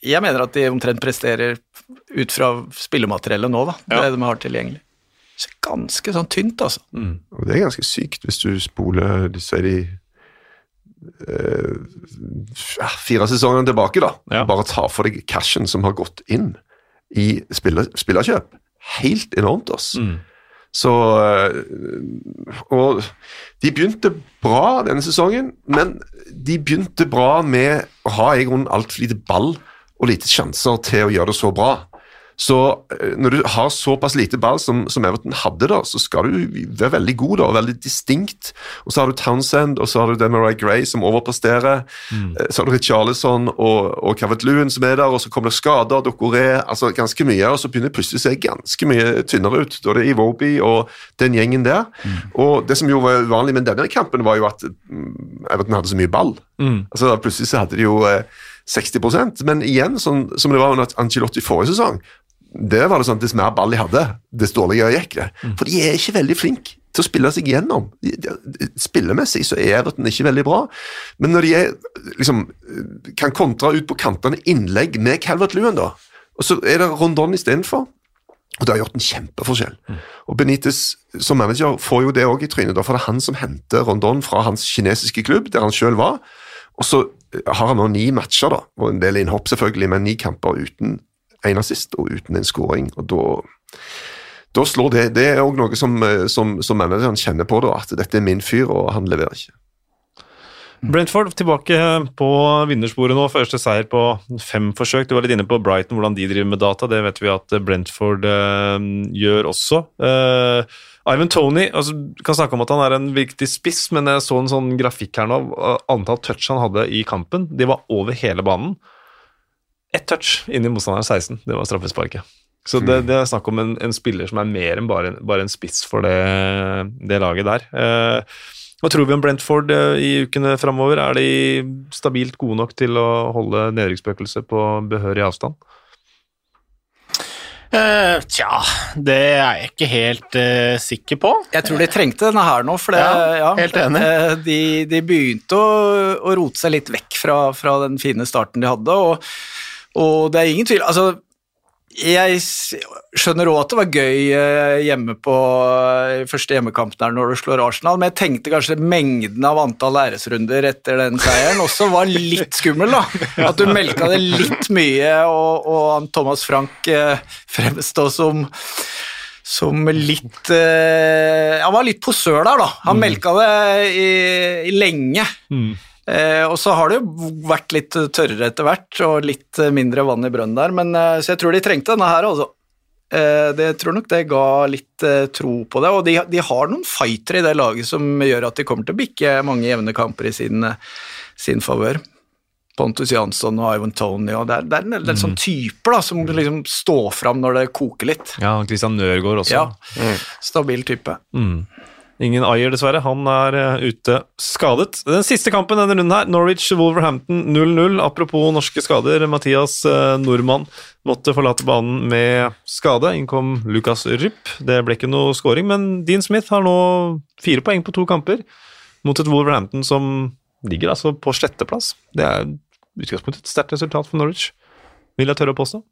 Jeg mener at de omtrent presterer ut fra spillemateriellet nå, da. Ja. Det de har tilgjengelig. Så ganske sånn tynt, altså. Og det er ganske sykt hvis du spoler de sier de eh, fire sesongene tilbake, da. Ja. Bare ta for deg cashen som har gått inn i spiller, spillerkjøp. Helt enormt, ass. Så eh, Og de begynte bra denne sesongen, men de begynte bra med å ha i grunnen altfor lite ball og lite sjanser til å gjøre det så bra. Så eh, når du har såpass lite ball som, som Everton hadde, da, så skal du være veldig god da, og veldig distinkt. Og så har du Townsend og så har du Demarai Gray som overpresterer. Mm. Så har du Richarlison og, og Cavett-Lewin som er der, og så kommer det skader, Dokoré, altså ganske mye. Og så begynner det plutselig å se ganske mye tynnere ut. Da er det Iwobi og den gjengen der. Og det som jo var uvanlig med denne kampen, var jo at mm, Everton hadde så mye ball. Altså Plutselig så hadde de jo eh, 60% men igjen, sånn som det var under Angelotti forrige sesong, det var det sånn at dess mer ball de hadde, dess dårligere gikk det. For de er ikke veldig flinke til å spille seg gjennom. Spillemessig så er Everton ikke veldig bra, men når de er, liksom, kan kontre ut på kantene innlegg med Calvert Lewin, da, og så er det Rondon istedenfor. Og det har gjort en kjempeforskjell. Og Benitez som manager får jo det òg i trynet, da, for det er han som henter Rondon fra hans kinesiske klubb, der han sjøl var. Og så har han nå ni matcher, da, og en del innhopp selvfølgelig, men ni kamper uten en assist og uten en scoring. Og da, da slår det Det er òg noe som, eh, som, som manageren kjenner på, da, at dette er min fyr, og han leverer ikke. Brentford tilbake på vinnersporet nå. Første seier på fem forsøk. Du var litt inne på Brighton, hvordan de driver med data. Det vet vi at Brentford eh, gjør også. Eh, Ivan Tony altså, kan snakke om at han er en viktig spiss, men jeg så en sånn grafikk her nå. eh, Antall touch han hadde i kampen, de var over hele banen. Ett touch inn i motstanderen 16, det var straffesparket. Så det, det er snakk om en, en spiller som er mer enn bare, en- bare en spiss for det, det laget der. Eh, hva tror vi om Brentford eh, i ukene framover? Er de stabilt gode nok til å holde nedrykksspøkelset på behørig avstand? Uh, tja, det er jeg ikke helt uh, sikker på. Jeg tror de trengte denne her nå, for det, Ja, ja, helt enig. De, de begynte å, å rote seg litt vekk fra, fra den fine starten de hadde, og, og det er ingen tvil altså, Jeg skjønner òg at det var gøy eh, hjemme på eh, første hjemmekamp der når du slår Arsenal, men jeg tenkte kanskje mengden av antall æresrunder etter den seieren også var litt skummel, da. At du melka det litt mye, og, og Thomas Frank eh, fremstå som som litt uh, Han var litt posør der, da. Han melka det i, i lenge. Eh, og så har det jo vært litt tørrere etter hvert, og litt mindre vann i brønnen der, men eh, så jeg tror de trengte denne her, altså. Eh, det tror nok det ga litt eh, tro på det, og de, de har noen fightere i det laget som gjør at de kommer til å bikke mange jevne kamper i sin, eh, sin favør. Pontus Jansson og Ivan Tony, og det er, det er en del sånne typer da, som liksom står fram når det koker litt. Ja, Christian Nørgaard også. Ja, stabil type. Mm. Ingen Ayer, dessverre. Han er eh, ute skadet. Den siste kampen denne runden her, Norwich-Wolverhampton 0-0. Apropos norske skader, Mathias eh, Nordmann måtte forlate banen med skade. Innkom Lucas Rypp. Det ble ikke noe scoring, men Dean Smith har nå fire poeng på to kamper mot et Wolverhampton som ligger altså på sjetteplass. Det er utgangspunktet et sterkt resultat for Norwich, vil jeg tørre å påstå.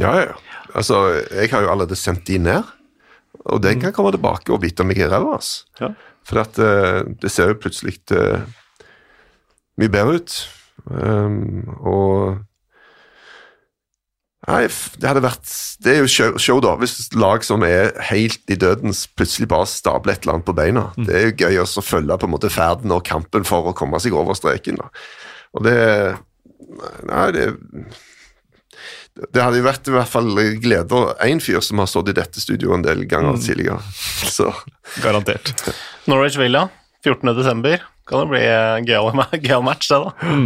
Ja, ja. Altså, jeg har jo allerede sendt de ned, og den kan komme tilbake og bite meg i ræva. Ja. For at uh, det ser jo plutselig uh, mye bedre ut. Um, og Nei, det hadde vært Det er jo show, show da, hvis lag som er helt i dødens, plutselig bare stabler et eller annet på beina. Det er jo gøy også å følge på en måte ferden og kampen for å komme seg over streken. da. Og det Nei, det det hadde vært i hvert fall glede av én fyr som har stått i dette studioet en del ganger tidligere. Så Garantert. Norwich Villa, 14. desember. Kan det bli en gøyal match, det, da.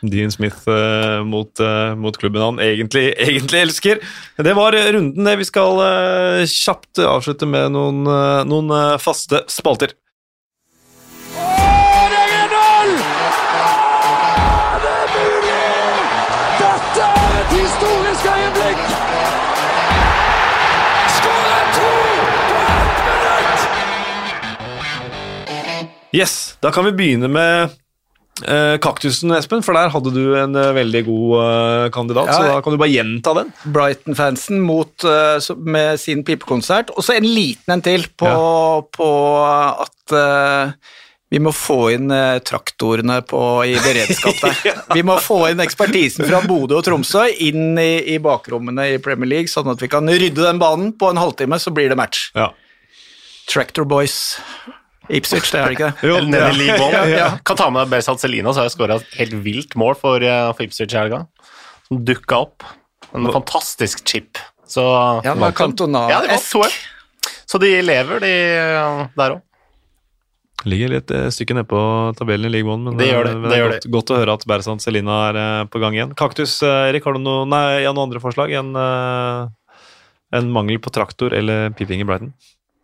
Dean Smith uh, mot, uh, mot klubben han egentlig, egentlig elsker. Det var runden, det. Vi skal uh, kjapt avslutte med noen, eh, noen eh, faste spalter. Yes, Da kan vi begynne med eh, kaktusen, Espen, for der hadde du en eh, veldig god eh, kandidat. Så da kan du bare gjenta den. Brighton-fansen mot, eh, med sin pipekonsert. Og så en liten en til på, på at eh, vi må få inn eh, traktorene på, i beredskap der. Vi må få inn ekspertisen fra Bodø og Tromsø inn i, i bakrommene i Premier League, sånn at vi kan rydde den banen. På en halvtime så blir det match. Ja. Tractor Boys. Ipswich, det er det ikke det? Jo, Eller nede i League One. Ja, ja. Kan ta med Bersat Celina, så har jeg skåra et helt vilt mål for, eh, for Ipswich i helga. Som dukka opp. En fantastisk chip. Så Ja, det var Cantona. Ja, så Så de lever, de eh, der òg. Ligger litt stykket stykke nede på tabellen i League One, men Det gjør det, det, det er godt, godt å høre at Berzant Celina er eh, på gang igjen. Kaktus, eh, Erik, har du noe, nei, ja, noen andre forslag enn eh, en mangel på traktor eller piping i Brighton?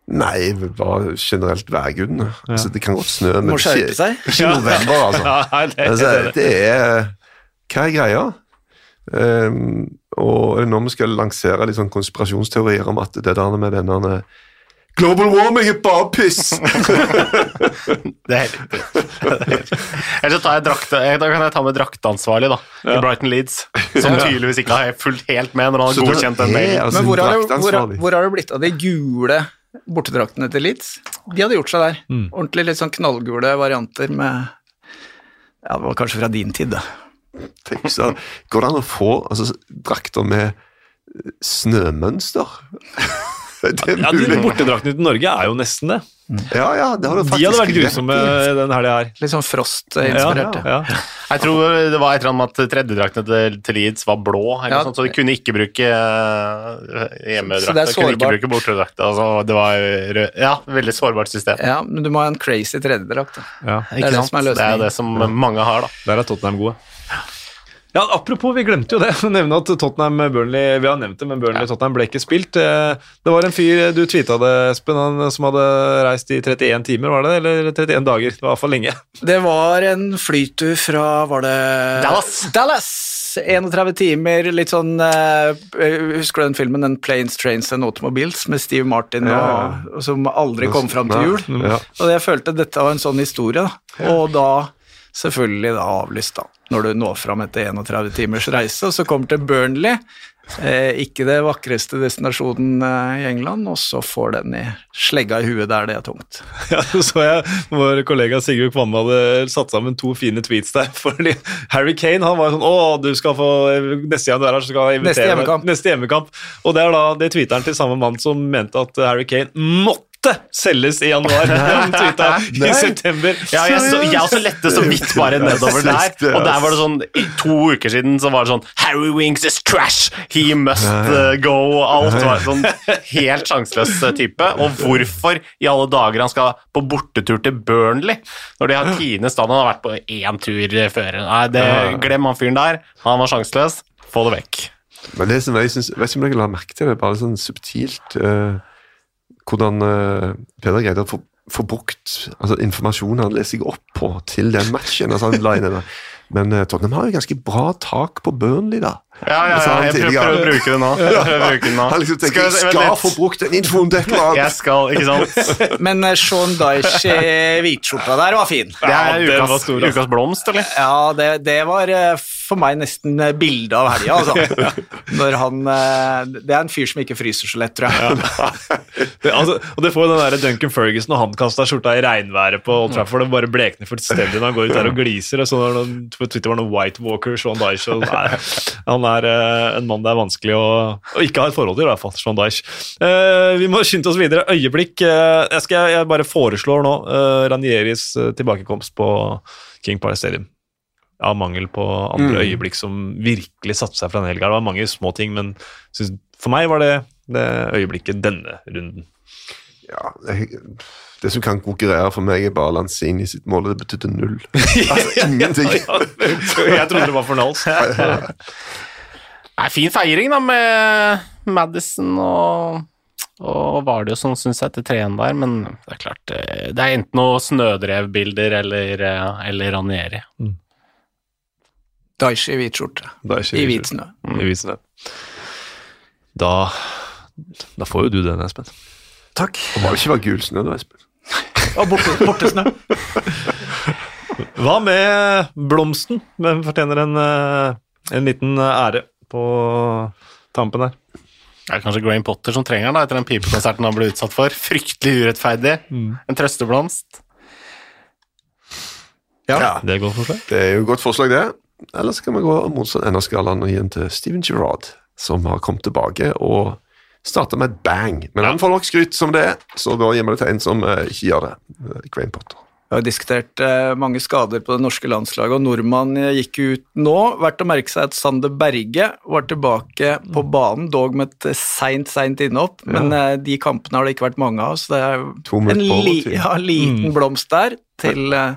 Nei, bare generelt værgudene. Altså, det kan godt snø, men Må skjerpe ikke, seg. ikke i november, altså. ja, det, altså. Det er Hva er greia? Um, og når vi skal lansere litt sånn konspirasjonsteorier om at det der med denne Global warming er bare piss! Det er helt riktig. Eller så tar jeg drakt, eh, da kan jeg ta med drakteansvarlig da, i Brighton Leeds, som tydeligvis ikke har fulgt helt med når han har godkjent den mailen. altså Men hvor, hvor har det blitt av de gule bortedraktene til Leeds? De hadde gjort seg der. Mm. Ordentlig litt sånn knallgule varianter med Ja, det var kanskje fra din tid, da. Tenk så, Går det an å få altså, drakter med eh, snømønster? det er ja, de. Bortedraktene til Norge er jo nesten det. Ja, ja, det har du De faktisk hadde vært grusomme den helga her. Litt sånn Frost-inspirert. Ja, ja. Jeg tror det var et eller annet med at tredjedraktene til, til Leeds var blå, eller Ja. sånt, så de kunne ikke bruke eh, hjemmedrakta. Kunne ikke bruke bortedrakta. Altså, det var rød. Ja, veldig sårbart system. Ja, men du må ha en crazy tredjedrakt. ja. Det er det som er Det er det som mange har, da. Der er Tottenham gode. Ja, Apropos, vi glemte jo det. nevne at Tottenham Burnley Vi har nevnt det, men Burnley Tottenham ble ikke spilt. Eh, Det var en fyr du tweeta det, Espen, han som hadde reist i 31 timer, var det? Eller 31 dager? Det var iallfall lenge. Det var en flytur fra Var det Dallas. Dallas! 31 timer, litt sånn eh, Husker du den filmen den 'Planes, Trains and Automobiles' med Steve Martin, Ja, og, og som aldri kom fram til jul? Ja. Og jeg følte dette var en sånn historie, da. Og da selvfølgelig da avlyst, da, når du når fram etter 31 timers reise, og så kommer til Burnley. Eh, ikke det vakreste destinasjonen eh, i England, og så får den i slegga i huet der det er tungt. Ja, så så jeg vår kollega Sigurd Kvamme hadde satt sammen to fine tweets der. Fordi Harry Kane han var sånn Å, du skal få Neste gang du er her, så skal jeg invitere Neste hjemmekamp. Neste hjemmekamp. Og det er da det tweeteren til samme mann som mente at Harry Kane måtte selges i januar. Tweeta i september. Ja, jeg, så, jeg også lette så vidt bare nedover der. Og der var det sånn I to uker siden så var det sånn Harry Wings is trash! He must uh, go! Alt var sånn helt sjanseløs uh, type. Og hvorfor i alle dager han skal på bortetur til Burnley når de har tiende stand? Han har vært på én tur før. Nei, det, glem han fyren der. Han var sjanseløs. Få det vekk. Men det som jeg synes, vet ikke om dere la merke til det, bare sånn subtilt eh, hvordan eh, Peder greide å få, få brukt altså, informasjonen han leser seg opp på til den matchen. Altså. Men eh, Tottenham har jo ganske bra tak på Burnley, da. Ja, ja, ja, jeg prøver, prøver å bruke det nå. Jeg prøver å bruke det nå. Han liksom tenker jeg skal få brukt den infoen til et eller Jeg skal, ikke sant? Men eh, Sean Dyche hvitskjorta der var fin. Det er var ukas, stor, altså. ukas blomst, eller? Ja, det, det var eh, for meg nesten eh, bildet av helga, altså. Når han eh, Det er en fyr som ikke fryser så lett, tror jeg. Det, altså, og det får jo den der Duncan Ferguson og han kasta skjorta i regnværet på Old Trafford og bare blekner fullstendig når han går ut der og gliser. Og så når på Twitter var det noen White Walker, Sean Dyche og, nei, Han er eh, en mann det er vanskelig å, å ikke ha et forhold til, i hvert fall. Sean Dyche. Eh, vi må skynde oss videre. Øyeblikk. eh, jeg, skal, jeg bare foreslår nå Ranieris tilbakekomst på King Party Stadium. Av mangel på andre øyeblikk som virkelig satte seg fra en helga. Det var mange små ting, men synes, for meg var det det øyeblikket denne runden. Ja, jeg, det som kan konkurrere for meg, er bare Lanzini sitt mål. Det betydde null. Altså ingenting. jeg trodde det var for Nals. Nei, fin feiring da med Madison og, og Vardio som syns jeg etter 3-1 der, men det er klart eh, Det er enten noe snødrevbilder eller, eh, eller Ranieri. Dyche i hvit skjorte. I hvit snø. I hvit snø. Da, da får jo du den, Espen. Takk. Det må jo ikke være gul snø, da, Espen. Og borte, bortesnø. Hva med blomsten? Hvem fortjener en, eh, en liten ære på tampen her? Det er kanskje Graham Potter som trenger den da, etter den pipekonserten han ble utsatt for. Fryktelig urettferdig. En trøsteblomst. Ja. Det er et godt forslag. Det er jo et godt forslag, det. Eller så kan vi gå motsatt ende av skalaen og gi den til Steven Gerrard, som har kommet tilbake og starta med et bang. Men han får nok skryt som det er, så da gir vi det til en som eh, ikke gjør det. Eh, Graham Potter. Vi har diskutert eh, mange skader på det norske landslaget, og nordmannen gikk ut nå. Verdt å merke seg at Sander Berge var tilbake på banen, dog med et eh, seint, seint innhopp. Men ja. de kampene har det ikke vært mange av, så det er en li ja, liten blomst der til eh,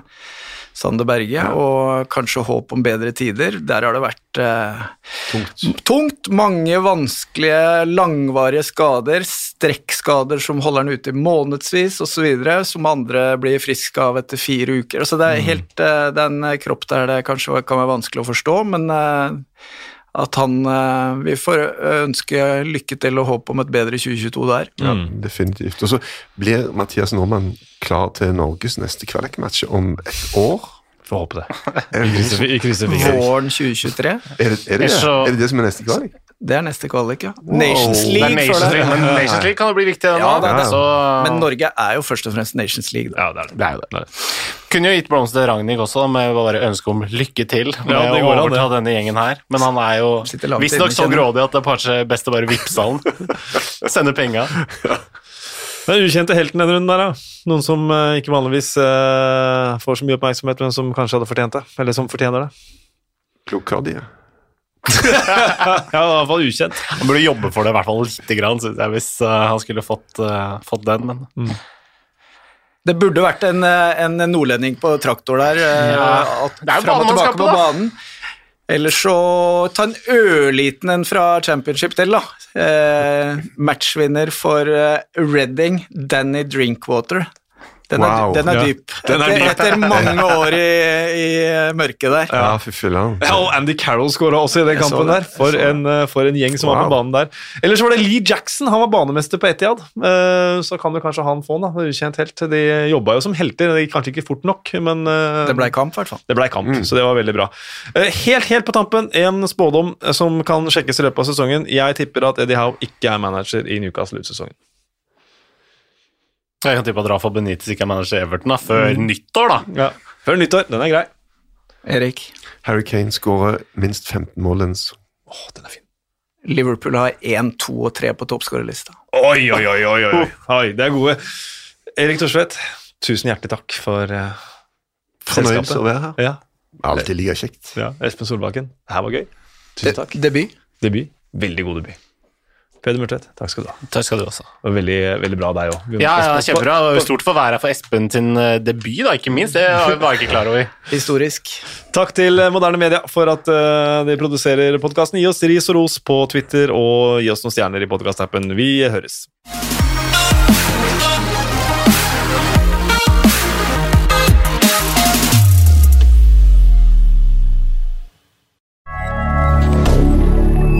Sander Berge, og kanskje håp om bedre tider. Der har det vært eh, Tungt. tungt. Mange vanskelige, langvarige skader. Strekkskader som holder han ute i månedsvis osv., som andre blir friske av etter fire uker. Så det er helt eh, det er en kropp der det kanskje kan være vanskelig å forstå, men eh, at han eh, Vi får ønske lykke til og håp om et bedre 2022 der. Ja, definitivt. Og så blir Mathias Normann klar til Norges neste kvalikmatch om et år. Får håpe det. Våren 2023. er det, er det, det? Er det det som er neste kvalik? Det er neste kvalik, ja. Nations Det er League Nations League, men Nations League kan jo bli viktig, det nå. Ja, det er det. Så, Men Norge er jo først og fremst Nations League. Da. Ja, det er det. Det er det. det, er det. Kunne jo gitt blomster til Ragnhild også, med bare ønske om lykke til med Ja, det å overta denne gjengen her. Men han er jo visstnok så grådig at det er kanskje best å bare vippse han. Sende penga. Den ukjente helten denne runden der, da. Noen som eh, ikke vanligvis eh, får så mye oppmerksomhet, men som kanskje hadde fortjent det. Eller som fortjener det. Klokardia. Ja, i hvert fall ukjent. Han burde jobbe for det i hvert fall lite grann, syns jeg, hvis uh, han skulle fått, uh, fått den. Men Det burde vært en, eh, en nordlending på traktor der. Ja. at- Det er jo fram og banen man skal tilbake på, på da. banen. Eller så ta en ørliten en fra championship til, da. Eh, matchvinner for Redding, Danny Drinkwater. Den er, Wow. den er Ja. dyp. Den er etter, dyp. etter mange år i, i mørket der. Ja, fy filler'n. Ja, og Andy Carroll skåra også i den Jeg kampen der. For en, eh, for en gjeng som var på banen der. Ellers var det Lee Jackson. Han var banemester på Etiad. Eh, Så kan jo kanskje han få den. da. Ukjent helt. De jobba jo som helter. Det gikk kanskje ikke fort nok, men eh, Det ble kamp, i hvert fall. det ble kamp, så det var veldig bra. Eh, Helt helt på tampen, en spådom eh, som kan sjekkes i løpet av sesongen. Jeg tipper at Eddie Howe ikke er manager i Newcastle ut sesongen. Jeg kan tippe at Rafa Benitez ikke er manager i Everton da, før nyttår, da. Ja. Før nyttår. Den er grei. Erik, Harry Kane skårer minst 15 mål. Åh, den er fin. Liverpool har 1, 2 og 3 på toppskårerlista. Oi, oi, oi, oi, oi. oi. Det er gode. Erik Thorsvedt, tusen hjertelig takk for uh, Fornøyd Selskapet. å være her. ja, Alltid like kjekt. ja, Espen Solbakken. Det her var gøy. Tusen takk. Debut. Debut. Veldig god debut. Peder Murtvedt, takk skal du ha. Takk skal du også. Og veldig, veldig bra deg òg. Ja, ja, kjempebra. Stort for å være her for Espen sin eh, debut, da, ikke minst. Det var jeg ikke klar over. Historisk. Takk til eh, moderne media for at eh, de produserer podkasten. Gi oss ris og ros på Twitter, og gi oss noen stjerner i podkastappen. Vi høres.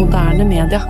Moderne media.